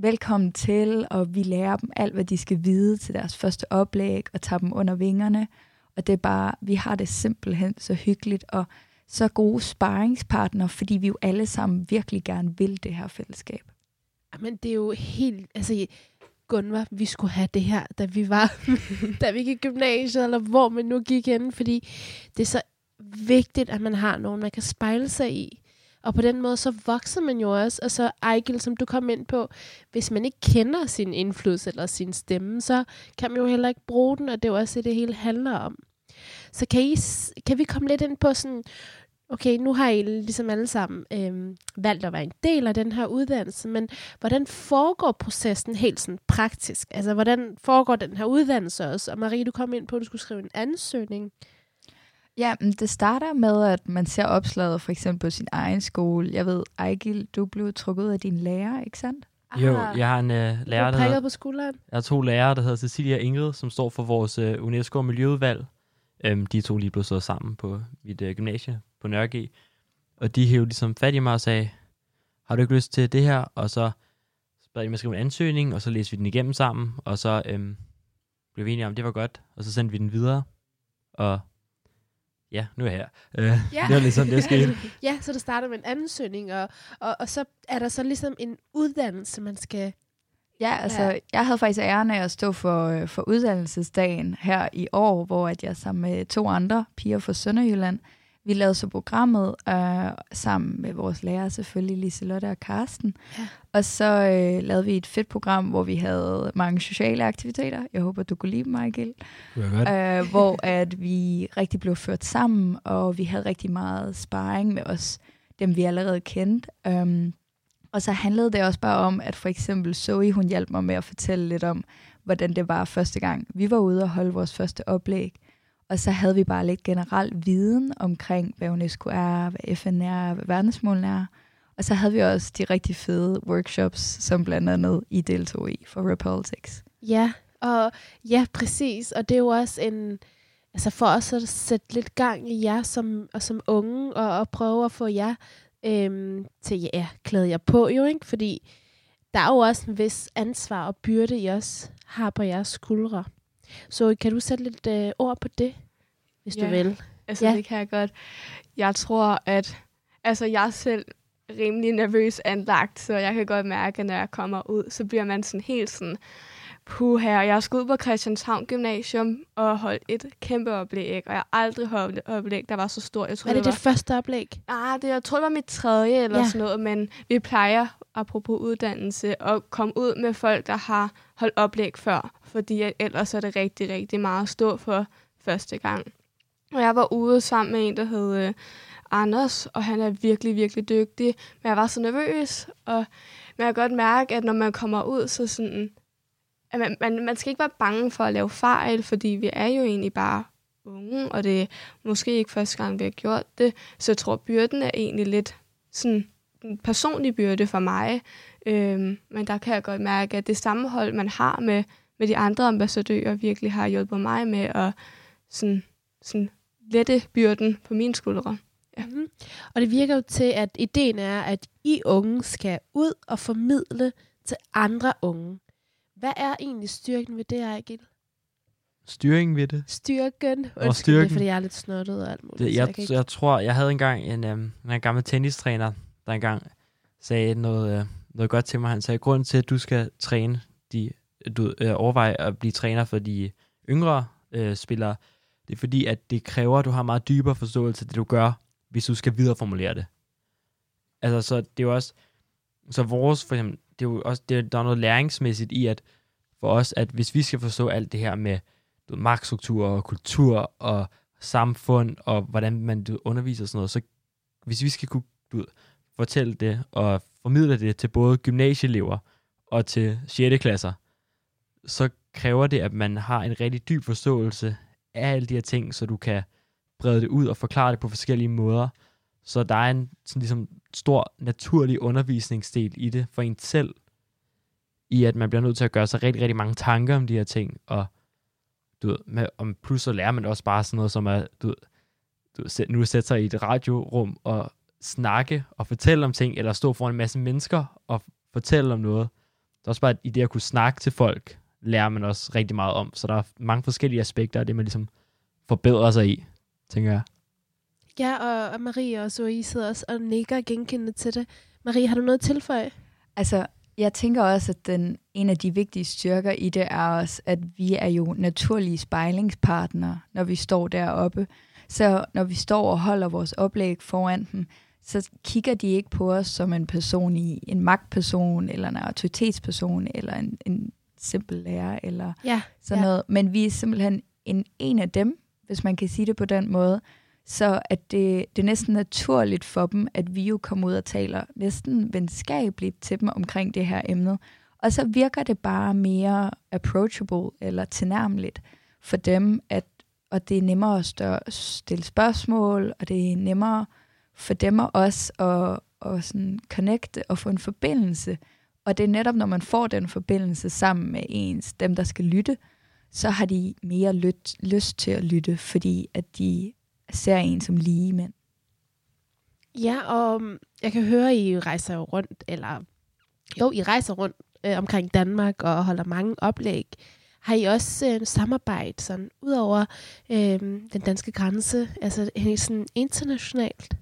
Speaker 3: velkommen til, og vi lærer dem alt, hvad de skal vide til deres første oplæg, og tager dem under vingerne. Og det er bare, vi har det simpelthen så hyggeligt, og så gode sparringspartnere, fordi vi jo alle sammen virkelig gerne vil det her fællesskab.
Speaker 1: Ah, men det er jo helt... Altså, Gunvar, vi skulle have det her, da vi var, da vi gik i gymnasiet, eller hvor man nu gik hen, fordi det er så vigtigt, at man har nogen, man kan spejle sig i. Og på den måde, så vokser man jo også. Og så Ejgil, som du kom ind på, hvis man ikke kender sin indflydelse eller sin stemme, så kan man jo heller ikke bruge den, og det er jo også det, det hele handler om. Så kan, I, kan vi komme lidt ind på sådan, okay, nu har I ligesom alle sammen øh, valgt at være en del af den her uddannelse, men hvordan foregår processen helt sådan praktisk? Altså, hvordan foregår den her uddannelse også? Og Marie, du kom ind på, at du skulle skrive en ansøgning.
Speaker 3: Ja, men det starter med, at man ser opslaget for eksempel på sin egen skole. Jeg ved, Ejgil, du blev trukket ud af din lærer, ikke sandt?
Speaker 5: Jo,
Speaker 1: Ah,
Speaker 5: jeg har en øh, lærer,
Speaker 1: du
Speaker 5: der hedder,
Speaker 1: på skulderen.
Speaker 5: jeg har to lærere, der hedder Cecilia Ingrid, som står for vores øh, UNESCO Miljøudvalg. Øhm, de to lige blev slået sammen på mit øh, gymnasie på Nørre Og de hævde ligesom fat i mig og sagde, har du ikke lyst til det her? Og så bad de mig skrive en ansøgning, og så læste vi den igennem sammen, og så øhm, blev vi enige om, det var godt, og så sendte vi den videre. Og ja, nu er jeg her. Øh,
Speaker 1: Ja.
Speaker 5: Det var lidt sådan, det skete.
Speaker 1: Ja, så det starter med en ansøgning, og, og, og så er der så ligesom en uddannelse, man skal...
Speaker 3: Ja, altså,
Speaker 1: Ja.
Speaker 3: ja. jeg havde faktisk æren af at stå for, øh, for uddannelsesdagen her i år, hvor at jeg sammen med to andre piger fra Sønderjylland, vi lavede så programmet øh, sammen med vores lærer selvfølgelig, Liselotte og Karsten.
Speaker 1: Ja.
Speaker 3: Og så øh, lavede vi et fedt program, hvor vi havde mange sociale aktiviteter. Jeg håber, du kunne lide dem, Michael.
Speaker 5: Godt.
Speaker 3: øh, hvor at vi rigtig blev ført sammen, og vi havde rigtig meget sparring med os, dem vi allerede kendte. Um, og så handlede det også bare om, at for eksempel Zoe, hun hjalp mig med at fortælle lidt om, hvordan det var første gang. Vi var ude og holde vores første oplæg, og så havde vi bare lidt generel viden omkring, hvad UNESCO er, hvad FN er, hvad verdensmålene er. Og så havde vi også de rigtig fede workshops, som blandt andet I deltog i for Repolitics.
Speaker 1: Ja, og ja, præcis. Og det er jo også en... Altså for os at sætte lidt gang i jer som, og som unge, og, og prøve at få jer øhm, til ja, klæde jer på jo, ikke? Fordi der er jo også en vis ansvar og byrde, I også har på jeres skuldre. Så kan du sætte lidt øh, ord på det, hvis
Speaker 4: Ja.
Speaker 1: du vil?
Speaker 4: Altså,
Speaker 1: Ja.
Speaker 4: det kan jeg godt. Jeg tror, at altså, jeg er selv rimelig nervøs anlagt, så jeg kan godt mærke, at når jeg kommer ud, så bliver man sådan helt sådan, puha, og jeg skal ud på Christianshavn Gymnasium og holdt et kæmpe oplæg, og jeg har aldrig holdt et oplæg, der var så stort. Jeg tror,
Speaker 1: Er det
Speaker 4: var,
Speaker 1: dit første oplæg?
Speaker 4: Ah, det, jeg tror, det var mit tredje eller
Speaker 1: Ja.
Speaker 4: sådan noget, men vi plejer, apropos uddannelse, at komme ud med folk, der har holdt oplæg før, fordi ellers er det rigtig, rigtig meget at stå for første gang. Og jeg var ude sammen med en, der hed øh, Anders, og han er virkelig, virkelig dygtig, men jeg var så nervøs, og men jeg kan godt mærke, at når man kommer ud, så sådan, at man, man, man skal ikke være bange for at lave fejl, fordi vi er jo egentlig bare unge, og det er måske ikke første gang, vi har gjort det, så jeg tror, byrden er egentlig lidt sådan en personlig byrde for mig. Øhm, men der kan jeg godt mærke, at det sammenhold, man har med, med de andre ambassadører, virkelig har hjulpet mig med at sådan, sådan lette byrden på mine skuldre.
Speaker 1: Ja. Mm-hmm. Og det virker jo til, at ideen er, at I unge skal ud og formidle til andre unge. Hvad er egentlig styrken ved det, Ejgil?
Speaker 5: Styringen ved det.
Speaker 1: Styrken? Undskyld, det er,
Speaker 5: styrken.
Speaker 1: fordi jeg er lidt snottet og alt muligt.
Speaker 5: det jeg,
Speaker 1: kan ikke...
Speaker 5: jeg tror, jeg havde engang en, øhm, en gammel tennistræner, der engang sagde noget, øh, noget godt til mig. Han sagde, grund til, at du skal træne, de, du øh, overveje at blive træner for de yngre øh, spillere, det er fordi, at det kræver, at du har meget dybere forståelse af det, du gør, hvis du skal videreformulere det. Altså, så det er jo også, Så vores, for eksempel, det er jo også, det, der er noget læringsmæssigt i, at for os, at hvis vi skal forstå alt det her med du ved, magtstruktur og kultur og samfund og hvordan man du, underviser og sådan noget, så hvis vi skal kunne du, ved, fortælle det og formidle det til både gymnasieelever og til 6. klasser, så kræver det, at man har en rigtig dyb forståelse af alle de her ting, så du kan brede det ud og forklare det på forskellige måder. Så der er en sådan ligesom stor naturlig undervisningsdel i det for en selv, i at man bliver nødt til at gøre sig rigtig, rigtig mange tanker om de her ting, og du ved, med, om plus så lærer man også bare sådan noget som at, du ved, du ved, nu sætte sig i et radiorum og snakke og fortælle om ting, eller stå foran en masse mennesker og fortælle om noget. Det er også bare i det at kunne snakke til folk, lærer man også rigtig meget om. Så der er mange forskellige aspekter af det, man ligesom forbedrer sig i, tænker jeg.
Speaker 1: Ja, og, og Marie og Zoe sidder også og nikker genkendende til det. Marie, har du noget at tilføje?
Speaker 3: Altså, jeg tænker også, at den, en af de vigtige styrker i det er også, at vi er jo naturlige spejlingspartnere, når vi står deroppe. Så når vi står og holder vores oplæg foran dem, så kigger de ikke på os som en person i en magtperson, eller en autoritetsperson, eller en, en simpel lærer, eller
Speaker 1: Ja,
Speaker 3: sådan
Speaker 1: ja.
Speaker 3: noget. Men vi er simpelthen en, en af dem, hvis man kan sige det på den måde. Så at det, det er næsten naturligt for dem, at vi jo kommer ud og taler næsten venskabeligt til dem omkring det her emne. Og så virker det bare mere approachable eller tilnærmeligt for dem, at, og det er nemmere at større, stille spørgsmål, og det er nemmere for dem og os at, at sådan connecte og få en forbindelse. Og det er netop, når man får den forbindelse sammen med ens, dem der skal lytte, så har de mere lyt, lyst til at lytte, fordi at de ser en som lige mænd.
Speaker 1: Ja, og um, jeg kan høre, I rejser jo rundt, eller jo, I rejser rundt øh, omkring Danmark og holder mange oplæg. Har I også øh, samarbejde sådan, ud over øh, den danske grænse, altså sådan internationalt?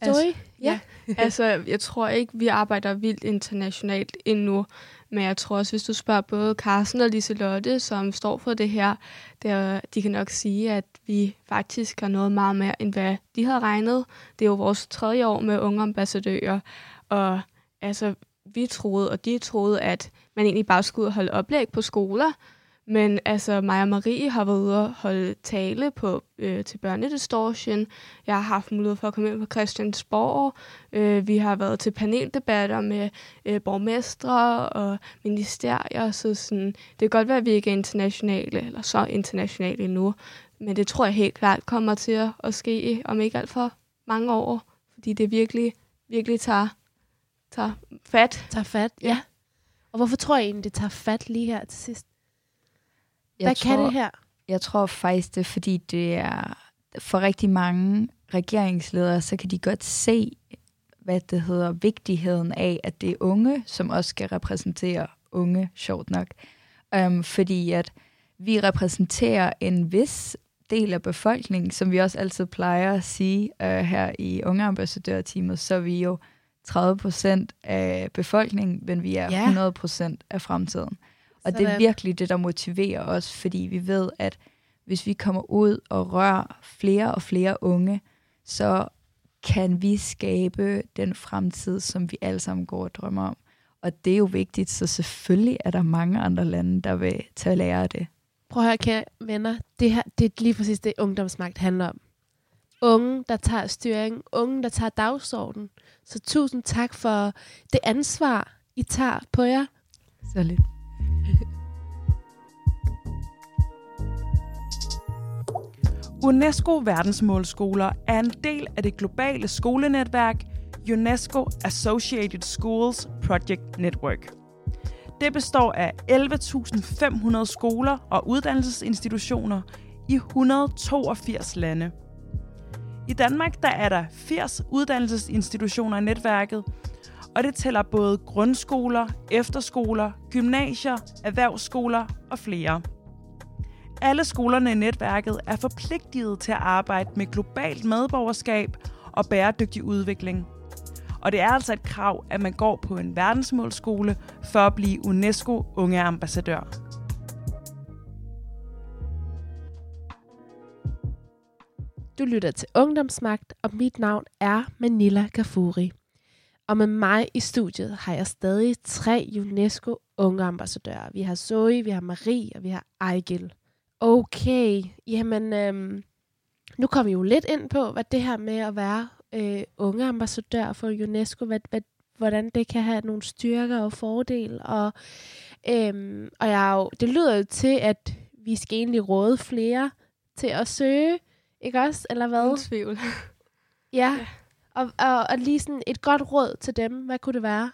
Speaker 4: Altså,
Speaker 1: Zoe?
Speaker 4: ja. altså, jeg tror ikke, vi arbejder vildt internationalt endnu, men jeg tror også, hvis du spørger både Carsten og Liselotte, som står for det her, der, de kan nok sige, at vi faktisk har noget meget mere, end hvad de havde regnet. Det er jo vores tredje år med unge ambassadører, og altså, vi troede, og de troede, at man egentlig bare skulle holde oplæg på skoler, men altså, og Marie har været ude og holde tale på, øh, til børnedistortion. Jeg har haft mulighed for at komme ind på Christiansborg. Øh, vi har været til paneldebatter med øh, borgmestre og ministerier. Så sådan, det kan godt være, at vi ikke er internationale, eller så internationale endnu. Men det tror jeg helt klart kommer til at, at ske om ikke alt for mange år. Fordi det virkelig, virkelig tager, tager fat.
Speaker 1: Tager fat, ja. ja. Og hvorfor tror jeg egentlig, det tager fat lige her til sidst?
Speaker 3: Jeg
Speaker 1: Hvad
Speaker 3: tror,
Speaker 1: kan det her?
Speaker 3: Jeg tror faktisk, det er, fordi det er for rigtig mange regeringsledere, så kan de godt se, hvad det hedder, vigtigheden af, at det er unge, som også skal repræsentere unge, sjovt nok. Um, fordi at vi repræsenterer en vis del af befolkningen, som vi også altid plejer at sige uh, her i ungeambassadørteamet, så er vi jo 30 procent af befolkningen, men vi er
Speaker 1: Ja.
Speaker 3: 100 procent af fremtiden. Og det er
Speaker 1: Sådan.
Speaker 3: virkelig det, der motiverer os, fordi vi ved, at hvis vi kommer ud og rører flere og flere unge, så kan vi skabe den fremtid, som vi alle sammen går og drømmer om. Og det er jo vigtigt, så selvfølgelig er der mange andre lande, der vil tage lære af det.
Speaker 1: Prøv at høre, kære venner. Det, her, det er lige præcis det, ungdomsmagt handler om. Unge, der tager styring. Unge, der tager dagsordenen. Så tusind tak for det ansvar, I tager på jer.
Speaker 3: Så lidt.
Speaker 2: UNESCO verdensmålsskoler er en del af det globale skolenetværk UNESCO Associated Schools Project Network. Det består af 11.500 skoler og uddannelsesinstitutioner i 182 lande. I Danmark der er der 80 uddannelsesinstitutioner i netværket, og det tæller både grundskoler, efterskoler, gymnasier, erhvervsskoler og flere. Alle skolerne i netværket er forpligtet til at arbejde med globalt medborgerskab og bæredygtig udvikling. Og det er altså et krav, at man går på en verdensmålskole for at blive UNESCO Unge Ambassadør.
Speaker 1: Du lytter til Ungdomsmagt, og mit navn er Manila Gafuri. Og med mig i studiet har jeg stadig tre UNESCO unge ambassadører. Vi har Zoe, vi har Marie, og vi har Ejgil. Okay, jamen øhm, nu kommer vi jo lidt ind på, hvad det her med at være øh, unge ambassadør for UNESCO, hvad, hvad, hvordan det kan have nogle styrker og fordele. Og, øhm, og jeg jo, det lyder jo til, at vi skal egentlig råde flere til at søge, ikke også? Eller hvad?
Speaker 4: Uden tvivl.
Speaker 1: Ja, og, og, og lige sådan et godt råd til dem. Hvad kunne det være?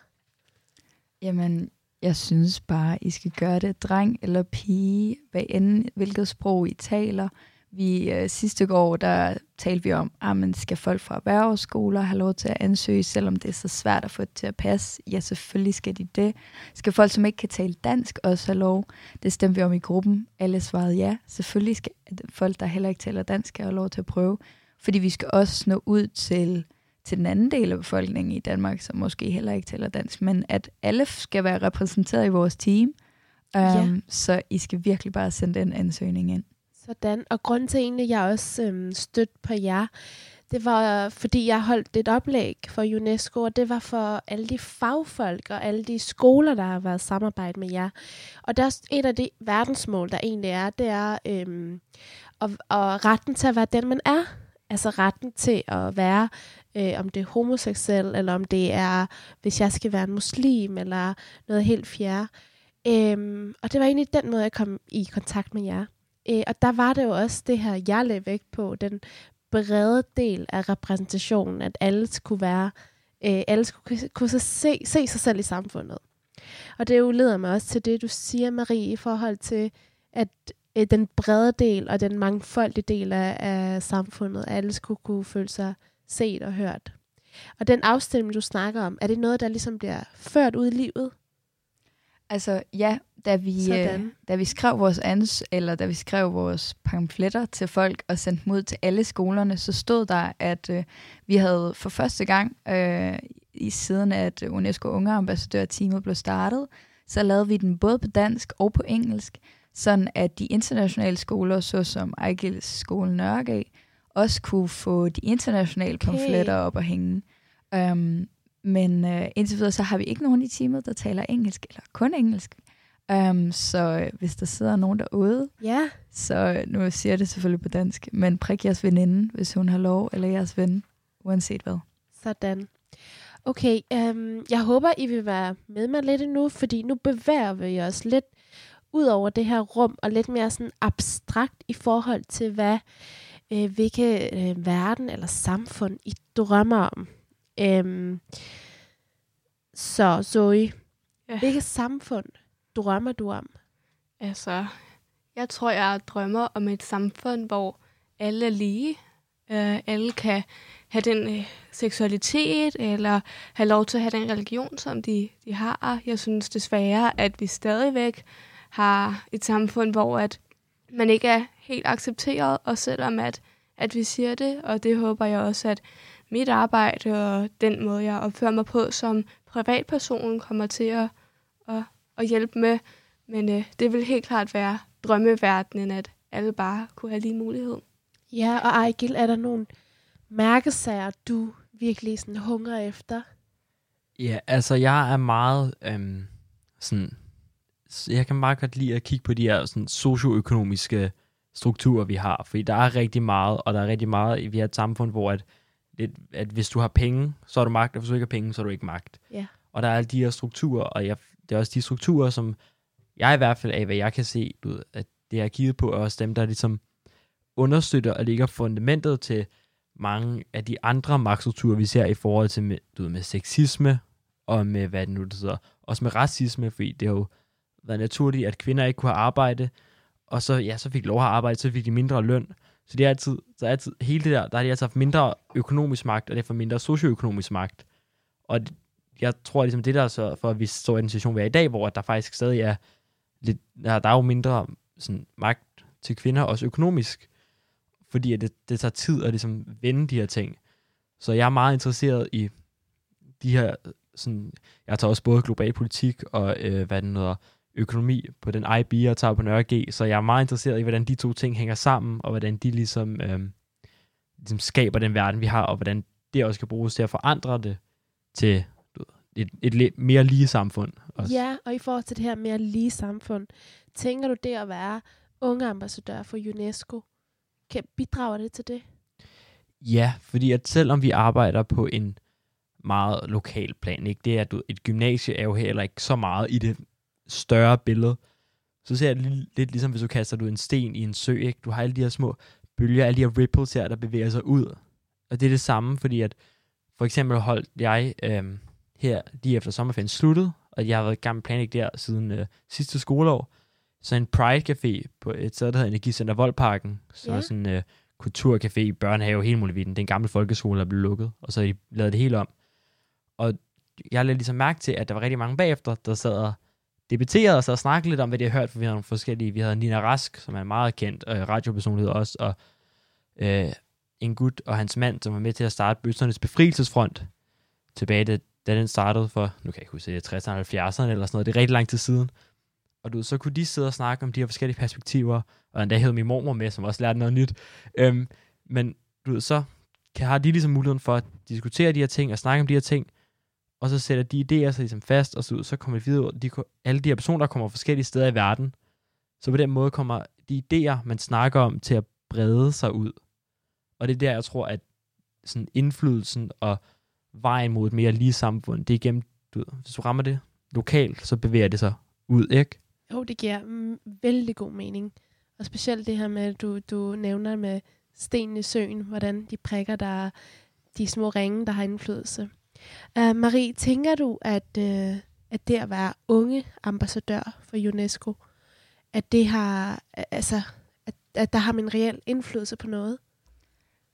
Speaker 3: Jamen, jeg synes bare, I skal gøre det dreng eller pige, hvad end, hvilket sprog I taler. Vi øh, sidste år, der talte vi om, ah, at man skal folk fra erhvervsskoler have lov til at ansøge, selvom det er så svært at få det til at passe. Ja, selvfølgelig skal de det. Skal folk, som ikke kan tale dansk, også have lov? Det stemte vi om i gruppen. Alle svarede ja. Selvfølgelig skal folk, der heller ikke taler dansk, have lov til at prøve. Fordi vi skal også nå ud til, til den anden del af befolkningen i Danmark, som måske heller ikke taler dansk, men at alle skal være repræsenteret i vores team. Um,
Speaker 1: Ja.
Speaker 3: Så I skal virkelig bare sende den ansøgning ind.
Speaker 1: Sådan. Og grunden til egentlig, at jeg også øhm, stødt på jer, det var, fordi jeg holdt et oplæg for UNESCO, og det var for alle de fagfolk og alle de skoler, der har været samarbejde med jer. Og der er et af de verdensmål, der egentlig er, det er øhm, og, og retten til at være den, man er. Altså retten til at være, øh, om det er homoseksuel, eller om det er, hvis jeg skal være en muslim, eller noget helt fjerde. Øhm, og det var egentlig den måde, jeg kom i kontakt med jer. Øh, og der var det jo også det her, jeg lagde vægt på, den brede del af repræsentationen, at alle skulle være, øh, alle skulle kunne så se, se sig selv i samfundet. Og det jo leder mig også til det, du siger, Marie, i forhold til, at øh, den brede del og den mangfoldige del af, af samfundet, alle skulle kunne føle sig set og hørt. Og den afstemning, du snakker om, er det noget, der ligesom bliver ført ud i livet?
Speaker 3: Altså ja, da vi, øh, da vi skrev vores ans eller da vi skrev vores pamfletter til folk og sendte dem ud til alle skolerne, så stod der, at øh, vi havde for første gang øh, i siden at UNESCO Unge Ambassadør-teamet blev startet, så lavede vi den både på dansk og på engelsk, sådan at de internationale skoler, såsom Ejgils skole Nørregade, også kunne få de internationale
Speaker 1: Okay.
Speaker 3: pamfletter op at hænge. Um, men uh, indtil videre, så har vi ikke nogen i teamet, der taler engelsk, eller kun engelsk. Um, så øh, hvis der sidder nogen derude,
Speaker 1: Ja,
Speaker 3: så øh, nu siger jeg det selvfølgelig på dansk, men prik jeres veninde, hvis hun har lov, eller jeres ven, uanset hvad.
Speaker 1: Sådan. Okay, øhm, jeg håber, I vil være med mig lidt endnu, fordi nu bevæger vi os lidt ud over det her rum, og lidt mere sådan abstrakt i forhold til, hvad, øh, hvilke øh, verden eller samfund I drømmer om. Øhm, så Zoe,
Speaker 4: Ja.
Speaker 1: hvilket samfund drømmer du om?
Speaker 4: Altså, jeg tror, jeg drømmer om et samfund, hvor alle er lige. Øh, alle kan have den øh, seksualitet, eller have lov til at have den religion, som de, de har. Jeg synes desværre, at vi stadigvæk har et samfund, hvor at man ikke er helt accepteret, og selvom at, at vi siger det, og det håber jeg også, at mit arbejde og den måde, jeg opfører mig på som privatperson, kommer til at, at, at hjælpe med. Men øh, det vil helt klart være drømmeverdenen, at alle bare kunne have lige mulighed.
Speaker 1: Ja, og Ejgil, er der nogle mærkesager, du virkelig sådan hungrer efter?
Speaker 5: Ja, altså jeg er meget øhm, sådan, jeg kan meget godt lide at kigge på de her sådan, socioøkonomiske strukturer, vi har, fordi der er rigtig meget, og der er rigtig meget, vi har et samfund, hvor at, lidt, at hvis du har penge, så har du magt, og hvis du ikke har penge, så har du ikke magt.
Speaker 1: Ja.
Speaker 5: Og der er alle de her strukturer, og jeg, det er også de strukturer, som jeg i hvert fald af, hvad jeg kan se, du ved, at det er givet på, er også dem, der ligesom understøtter og ligger fundamentet til mange af de andre magtstrukturer, vi ser i forhold til med, du ved, med sexisme, og med, hvad det nu det hedder, også med racisme, fordi det har jo været naturligt, at kvinder ikke kunne have arbejde, og så, ja, så fik de lov at arbejde, så fik de mindre løn. Så det er altid, så er altid hele det der, der har de altså haft mindre økonomisk magt, og derfor mindre socioøkonomisk magt. Og det, jeg tror ligesom, det der så for, at vi står i den situation, vi er i dag, hvor der faktisk stadig er lidt, der, der er jo mindre sådan, magt til kvinder, også økonomisk, fordi at det, det tager tid at ligesom vende de her ting. Så jeg er meget interesseret i de her, sådan, jeg tager også både global politik og, øh, hvad den hedder, økonomi på den IB, jeg tager på Nørre G, så jeg er meget interesseret i, hvordan de to ting hænger sammen, og hvordan de ligesom, øh, ligesom skaber den verden, vi har, og hvordan det også kan bruges til at forandre det til, et, et lidt mere lige samfund. Også.
Speaker 1: Ja, og i forhold til det her mere lige samfund, tænker du det at være unge ambassadør for UNESCO, kan bidrage det til det?
Speaker 5: Ja, fordi at selvom vi arbejder på en meget lokal plan, ikke? det er, at du, et gymnasie er jo heller ikke så meget i det større billede. Så ser det lidt, lidt ligesom, hvis du kaster du en sten i en sø. Ikke? Du har alle de her små bølger, alle de her ripples her, der bevæger sig ud. Og det er det samme, fordi at for eksempel holdt jeg øhm, her lige efter sommerferien sluttet, og jeg har været i gang med planlægge der siden øh, sidste skoleår, så en Pride Café på et sted, der hedder Energicenter Voldparken, så
Speaker 1: Ja.
Speaker 5: sådan en øh, kulturcafé, børnehave, hele muligheden. Det er en gammel folkeskole, der blev lukket, og så de lavet det helt om. Og jeg lavede ligesom mærke til, at der var rigtig mange bagefter, der sad og debatteret os og snakket lidt om, hvad de har hørt, for vi havde nogle forskellige, vi havde Nina Rask, som er en meget kendt øh, radiopersonlighed også, og øh, en gut og hans mand, som var med til at starte Bøssernes Befrielsesfront, tilbage da, da den startede for, nu kan jeg ikke huske, 60'erne, 70'erne eller sådan noget, det er rigtig lang tid siden. Og du, så kunne de sidde og snakke om de her forskellige perspektiver, og endda hed min mormor med, som også lærte noget nyt. Øhm, men du ved, så kan, har de ligesom muligheden for at diskutere de her ting og snakke om de her ting, og så sætter de idéer sig ligesom fast, og så, ud, så kommer de videre. De, alle de her personer, der kommer fra forskellige steder i verden, så på den måde kommer de idéer, man snakker om, til at brede sig ud. Og det er der, jeg tror, at sådan indflydelsen og vejen mod et mere lige samfund, det er igennem, du ved, hvis du rammer det lokalt, så bevæger det sig ud, ikke?
Speaker 1: Jo, det giver mm, vældig god mening. Og specielt det her med, at du, du nævner med stenene i søen, hvordan de prikker, der er de små ringe, der har indflydelse. Uh, Marie, tænker du, at, uh, at det at være unge ambassadør for UNESCO, at det har, altså, at, at der har man en reel indflydelse på noget?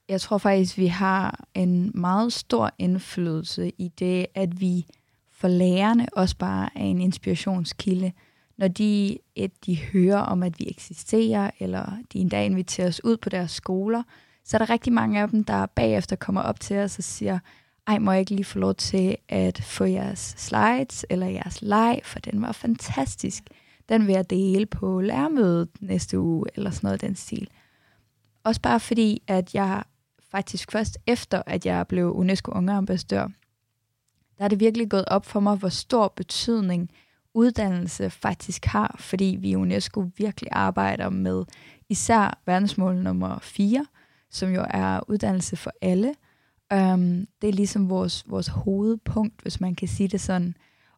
Speaker 3: Jeg tror faktisk, vi har en meget stor indflydelse i det, at vi for lærerne også bare er en inspirationskilde. Når de, et, de hører om, at vi eksisterer, eller de en dag inviterer os ud på deres skoler, så er der rigtig mange af dem, der bagefter kommer op til os og siger, ej, må jeg ikke lige få lov til at få jeres slides eller jeres leg, for den var fantastisk. Den vil jeg dele på lærermødet næste uge, eller sådan noget den stil. Også bare fordi, at jeg faktisk først efter, at jeg blev UNESCO Unge Ambassadør, der er det virkelig gået op for mig, hvor stor betydning uddannelse faktisk har, fordi vi i UNESCO virkelig arbejder med især verdensmål nummer 4, som jo er uddannelse for alle. Um, det er ligesom vores, vores hovedpunkt, hvis man kan sige det sådan.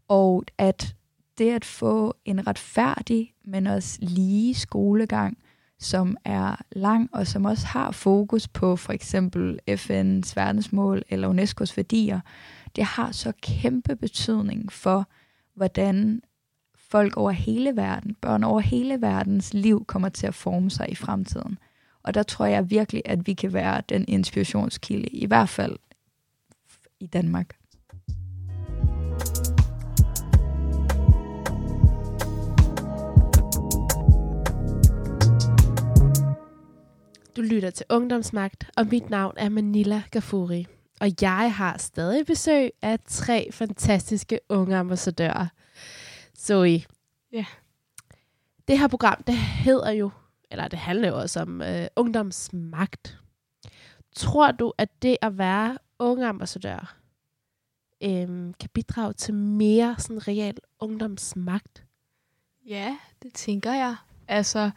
Speaker 3: Og at det at få en retfærdig, men også lige skolegang, som er lang og som også har fokus på for eksempel FN's verdensmål eller UNESCO's værdier, det har så kæmpe betydning for, hvordan folk over hele verden, børn over hele verdens liv kommer til at forme sig i fremtiden. Og der tror jeg virkelig, at vi kan være den inspirationskilde, i hvert fald i Danmark.
Speaker 1: Du lytter til Ungdomsmagt, og mit navn er Manila Gafuri. Og jeg har stadig besøg af tre fantastiske unge ambassadører. Zoe.
Speaker 4: Ja.
Speaker 1: Det her program, det hedder jo, eller det handler jo også om øh, ungdomsmagt. Tror du, at det at være unge ambassadør øh, kan bidrage til mere sådan reel ungdomsmagt?
Speaker 4: Ja, det tænker jeg. Altså,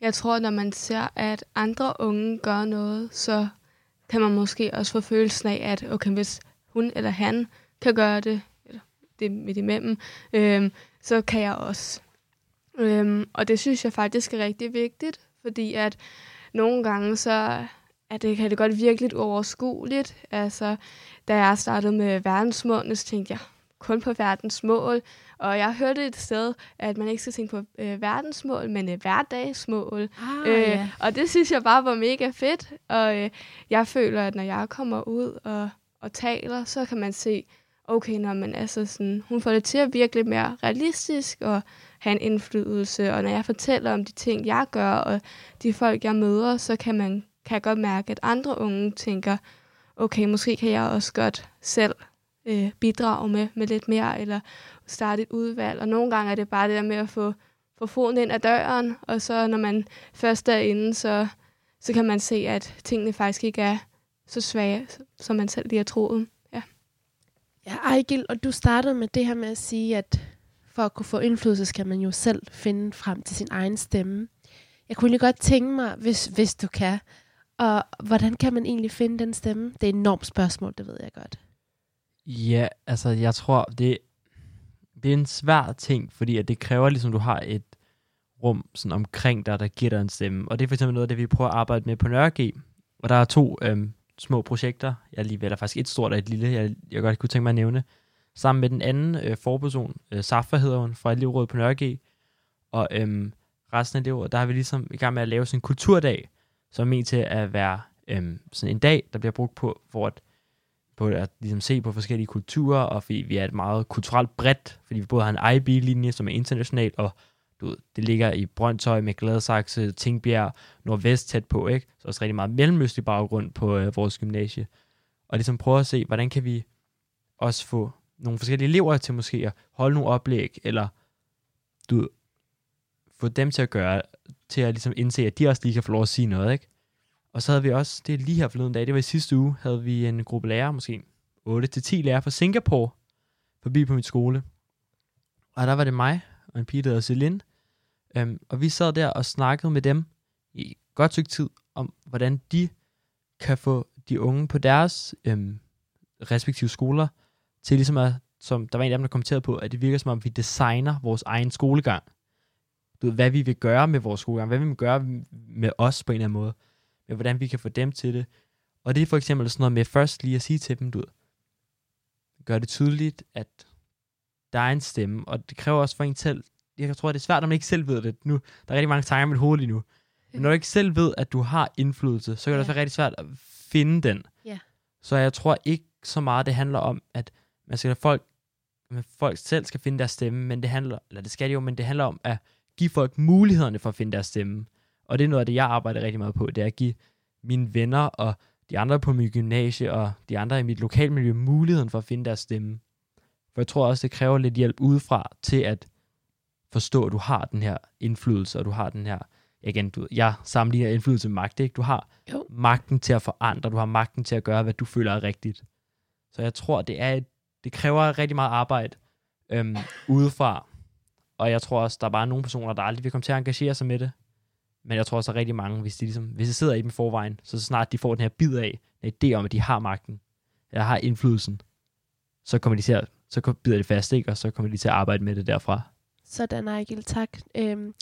Speaker 4: jeg tror, når man ser, at andre unge gør noget, så kan man måske også få følelsen af, at okay, hvis hun eller han kan gøre det, eller det midt imellem, øh, så kan jeg også. Øhm, og det synes jeg faktisk er rigtig vigtigt, fordi at nogle gange så at det kan det godt virke lidt uoverskueligt. Altså, da jeg startede med verdensmålene, så tænkte jeg kun på verdensmål. Og jeg hørte et sted, at man ikke skal tænke på øh, verdensmål, men øh, hverdagsmål.
Speaker 1: Ah,
Speaker 4: Øh, og det synes jeg bare var mega fedt. Og øh, jeg føler, at når jeg kommer ud og, og taler, så kan man se, okay, når man altså sådan, hun får det til at virke lidt mere realistisk og have en indflydelse. Og når jeg fortæller om de ting, jeg gør, og de folk, jeg møder, så kan man kan jeg godt mærke, at andre unge tænker, okay, måske kan jeg også godt selv øh, bidrage med, med lidt mere, eller starte et udvalg. Og nogle gange er det bare det der med at få, få foden ind ad døren, og så når man først er inde, så, så kan man se, at tingene faktisk ikke er så svage, som man selv lige har troet. Ja.
Speaker 1: Ja, Ejgil, og du startede med det her med at sige, at for at kunne få indflydelse, skal man jo selv finde frem til sin egen stemme. Jeg kunne lige godt tænke mig, hvis, hvis du kan, og hvordan kan man egentlig finde den stemme? Det er et enormt spørgsmål, det ved jeg godt.
Speaker 5: Ja, altså jeg tror, det, det er en svær ting, fordi at det kræver ligesom, du har et rum sådan omkring dig, der giver dig en stemme. Og det er for eksempel noget af det, vi prøver at arbejde med på Nørre Og der er to øhm, små projekter. Jeg lige eller faktisk et stort og et lille, jeg, jeg godt kunne tænke mig at nævne. Sammen med den anden øh, forperson, øh, Safa hedder hun, fra elevrådet på Nørre Og øhm, resten af elevrådet, der har vi ligesom i gang med at lave sådan en kulturdag, som er ment til at være øhm, sådan en dag, der bliver brugt på, hvor at, på at ligesom se på forskellige kulturer, og fordi vi er et meget kulturelt bredt, fordi vi både har en IB-linje, som er international, og du ved, det ligger i Brøndshøj med Gladsaxe, Tingbjerg, Nordvest tæt på, ikke? Så også rigtig meget mellemøstlig baggrund på øh, vores gymnasie. Og ligesom prøve at se, hvordan kan vi også få nogle forskellige elever til måske at holde nogle oplæg, eller du ved, få dem til at gøre, til at ligesom indse, at de også lige kan få lov at sige noget, ikke? Og så havde vi også, det er lige her forleden dag, det var i sidste uge, havde vi en gruppe lærere, måske 8-10 lærere fra Singapore, forbi på min skole. Og der var det mig og en pige, der hedder Celine, Øhm, og vi sad der og snakkede med dem i godt stykke tid om, hvordan de kan få de unge på deres øhm, respektive skoler til ligesom at, som der var en af dem, der kommenterede på, at det virker som om, vi designer vores egen skolegang. Du ved, hvad vi vil gøre med vores skolegang, hvad vi vil gøre med os på en eller anden måde, med hvordan vi kan få dem til det. Og det er for eksempel sådan noget med først lige at sige til dem, du ved, gør det tydeligt, at der er en stemme, og det kræver også for en selv jeg tror, det er svært, når man ikke selv ved det. Nu, der er rigtig mange tanker i mit hoved lige nu. Men når du ikke selv ved, at du har indflydelse, så kan det også være rigtig svært at finde den.
Speaker 1: Ja.
Speaker 5: Så jeg tror ikke så meget, det handler om, at man skal folk, at folk selv skal finde deres stemme, men det handler, eller det skal det jo, men det handler om at give folk mulighederne for at finde deres stemme. Og det er noget af det, jeg arbejder rigtig meget på, det er at give mine venner og de andre på mit gymnasie og de andre i mit lokalmiljø muligheden for at finde deres stemme. For jeg tror også, det kræver lidt hjælp udefra til at forstå, at du har den her indflydelse, og du har den her, igen, du, jeg sammenligner indflydelse med magt, ikke? Du har jo. magten til at forandre, du har magten til at gøre, hvad du føler er rigtigt. Så jeg tror, det er et, det kræver rigtig meget arbejde øhm, udefra, og jeg tror også, der er bare nogle personer, der aldrig vil komme til at engagere sig med det. Men jeg tror også, der er rigtig mange, hvis de, ligesom, hvis de sidder i dem forvejen, så så snart de får den her bid af, en idé om, at de har magten, eller har indflydelsen, så kommer de til at, så bider de fast, ikke? og så kommer de til at arbejde med det derfra.
Speaker 1: Sådan, Ejgil, tak. Øhm,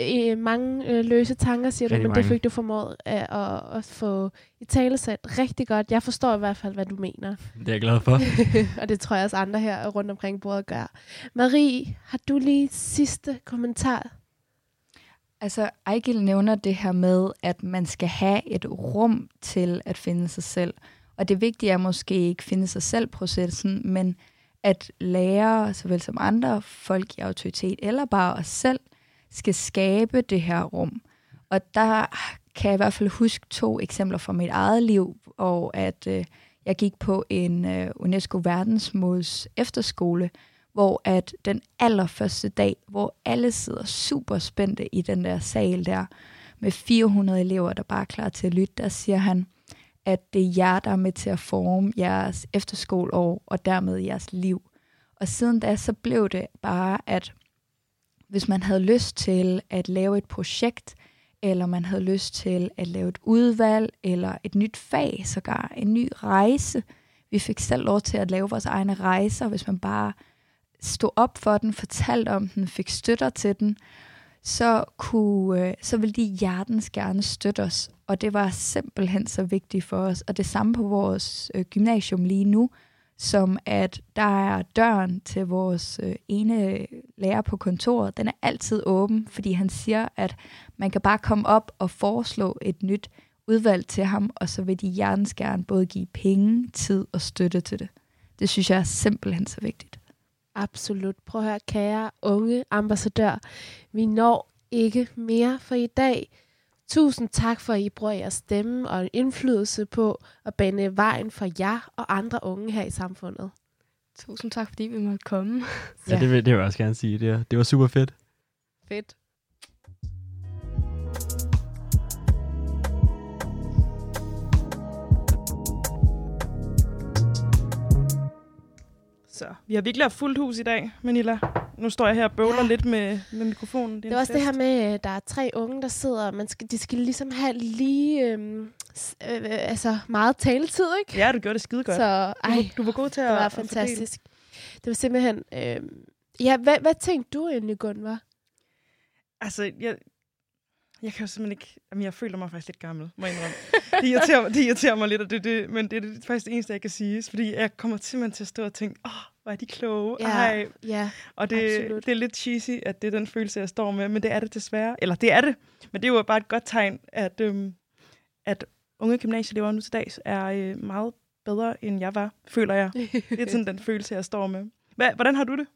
Speaker 1: øh, mange øh, løse tanker, siger rigtig du, men mange. det fik du formået at, at, at få i talesat rigtig godt. Jeg forstår i hvert fald, hvad du mener.
Speaker 5: Det er jeg glad for.
Speaker 1: og det tror jeg også andre her rundt omkring bordet gør. Marie, har du lige sidste kommentar?
Speaker 3: Altså, Ejgil nævner det her med, at man skal have et rum til at finde sig selv. Og det vigtige er måske ikke finde sig selv processen, men at lærere, såvel som andre folk i autoritet, eller bare os selv, skal skabe det her rum. Og der kan jeg i hvert fald huske to eksempler fra mit eget liv, og at øh, jeg gik på en øh, UNESCO verdensmåls efterskole, hvor at den allerførste dag, hvor alle sidder super spændte i den der sal der, med 400 elever, der bare er klar til at lytte, der siger han, at det er jer, der er med til at forme jeres efterskoleår og dermed jeres liv. Og siden da, så blev det bare, at hvis man havde lyst til at lave et projekt, eller man havde lyst til at lave et udvalg, eller et nyt fag, sågar en ny rejse. Vi fik selv lov til at lave vores egne rejser, hvis man bare stod op for den, fortalte om den, fik støtter til den, så, kunne, øh, så ville de hjertens gerne støtte os. Og det var simpelthen så vigtigt for os. Og det samme på vores øh, gymnasium lige nu, som at der er døren til vores øh, ene lærer på kontoret, den er altid åben, fordi han siger, at man kan bare komme op og foreslå et nyt udvalg til ham, og så vil de hjertens gerne både give penge, tid og støtte til det. Det synes jeg er simpelthen så vigtigt.
Speaker 1: Absolut. Prøv at høre, kære unge ambassadør. Vi når ikke mere for i dag. Tusind tak for, at I bruger jeres stemme og indflydelse på at bane vejen for jer og andre unge her i samfundet.
Speaker 4: Tusind tak, fordi vi måtte komme.
Speaker 5: ja, ja det, vil, det vil jeg også gerne sige. Det, det var super fedt.
Speaker 1: Fedt.
Speaker 2: Så vi har virkelig haft fuldt hus i dag, Manila. Nu står jeg her og bøvler
Speaker 1: Ja.
Speaker 2: lidt med, med mikrofonen.
Speaker 1: Det er også det her med, at der er tre unge, der sidder, og man skal, de skal ligesom have lige øhm, s- øh, øh, altså meget taletid, ikke?
Speaker 2: Ja, du gjorde det skide godt.
Speaker 1: Så
Speaker 2: du,
Speaker 1: ej,
Speaker 2: var, du var god til
Speaker 1: det
Speaker 2: at
Speaker 1: var
Speaker 2: at fordele.
Speaker 1: fantastisk. Det var simpelthen... Øhm, ja, hvad, hvad tænkte du egentlig, Gunvar?
Speaker 2: Altså, jeg, jeg kan jo simpelthen ikke... Jamen, jeg føler mig faktisk lidt gammel, må jeg indrømme. det, irriterer, mig- det irriterer mig lidt, og det, det, men det er det, faktisk det eneste, jeg kan sige. Fordi jeg kommer simpelthen til at stå og tænke, åh, oh, hvor er de kloge.
Speaker 1: Ja,
Speaker 2: Ej.
Speaker 1: ja.
Speaker 2: Og det,
Speaker 1: absolut.
Speaker 2: det er lidt cheesy, at det er den følelse, jeg står med, men det er det desværre. Eller det er det, men det er jo bare et godt tegn, at, øhm, at unge gymnasieelever nu til dags er øh, meget bedre, end jeg var, føler jeg. Det er sådan den følelse, jeg står med. Hva, hvordan har du det?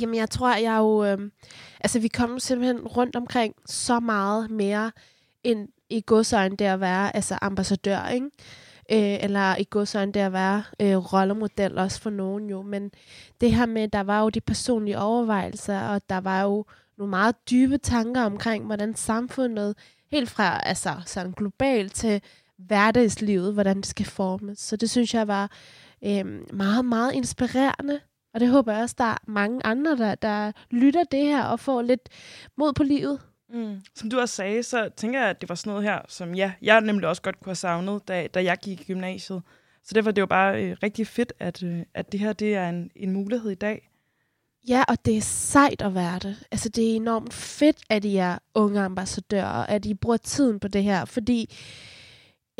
Speaker 1: Jamen, jeg tror, jeg er jo... Øh, altså, vi kommer simpelthen rundt omkring så meget mere end i godsøjne det at være altså, ambassadør, ikke? Øh, eller i godsøjne det at være øh, rollemodel også for nogen jo. Men det her med, der var jo de personlige overvejelser, og der var jo nogle meget dybe tanker omkring, hvordan samfundet, helt fra altså, sådan globalt til hverdagslivet, hvordan det skal formes. Så det synes jeg var øh, meget, meget inspirerende. Og det håber jeg også, der er mange andre, der, der lytter det her og får lidt mod på livet.
Speaker 2: Mm. Som du også sagde, så tænker jeg, at det var sådan noget her, som ja, jeg nemlig også godt kunne have savnet, da, da jeg gik i gymnasiet. Så derfor er det jo bare øh, rigtig fedt, at, øh, at det her det er en, en mulighed i dag.
Speaker 1: Ja, og det er sejt at være det. Altså, det er enormt fedt, at I er unge ambassadører, at I bruger tiden på det her, fordi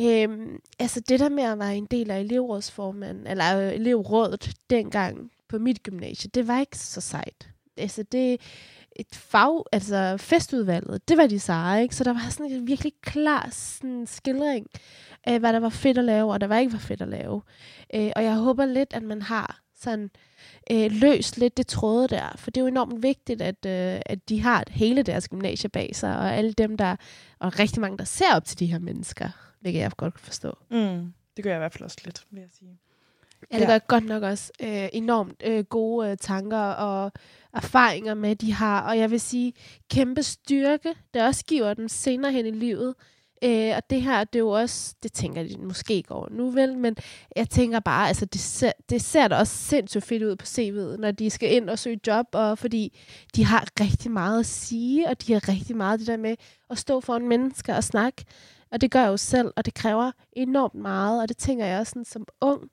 Speaker 1: øhm, altså det der med at være en del af elevrådsformanden, eller øh, elevrådet dengang på mit gymnasie, det var ikke så sejt. Altså, det et fag, altså festudvalget, det var de seje, ikke? Så der var sådan en virkelig klar sådan, skildring af, hvad der var fedt at lave, og der var ikke var fedt at lave. Øh, og jeg håber lidt, at man har sådan øh, løst lidt det tråde der, for det er jo enormt vigtigt, at, øh, at de har hele deres gymnasie bag sig, og alle dem, der, og rigtig mange, der ser op til de her mennesker, hvilket jeg godt forstå.
Speaker 2: Mm. Det gør jeg i hvert fald også lidt, vil jeg sige.
Speaker 1: Ja, det gør godt nok også øh, enormt øh, gode øh, tanker og erfaringer med, de har. Og jeg vil sige, kæmpe styrke, det også giver dem senere hen i livet. Øh, og det her, det er jo også, det tænker de måske ikke over nu vel, men jeg tænker bare, altså det ser, det ser da også sindssygt fedt ud på CV'et, når de skal ind og søge job, og fordi de har rigtig meget at sige, og de har rigtig meget det der med at stå foran mennesker og snakke. Og det gør jeg jo selv, og det kræver enormt meget, og det tænker jeg også sådan, som ung,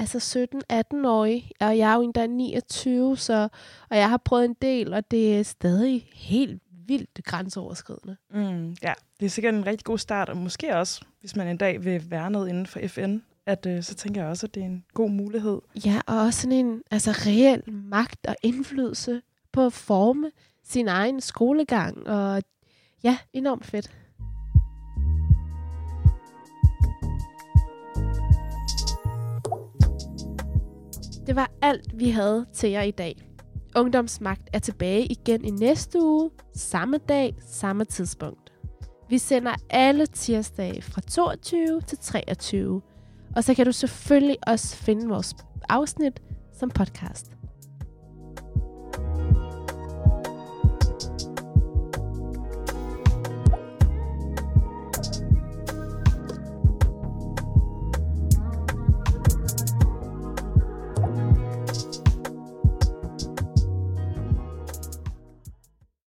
Speaker 1: altså 17-18-årig, og jeg er jo endda 29, så, og jeg har prøvet en del, og det er stadig helt vildt grænseoverskridende.
Speaker 2: Mm. Ja, det er sikkert en rigtig god start, og måske også, hvis man en dag vil være noget inden for FN, at øh, så tænker jeg også, at det er en god mulighed.
Speaker 1: Ja, og også sådan en altså, reel magt og indflydelse på at forme sin egen skolegang, og ja, enormt fedt. Det var alt, vi havde til jer i dag. Ungdomsmagt er tilbage igen i næste uge, samme dag, samme tidspunkt. Vi sender alle tirsdage fra 22 til 23. Og så kan du selvfølgelig også finde vores afsnit som podcast. thank you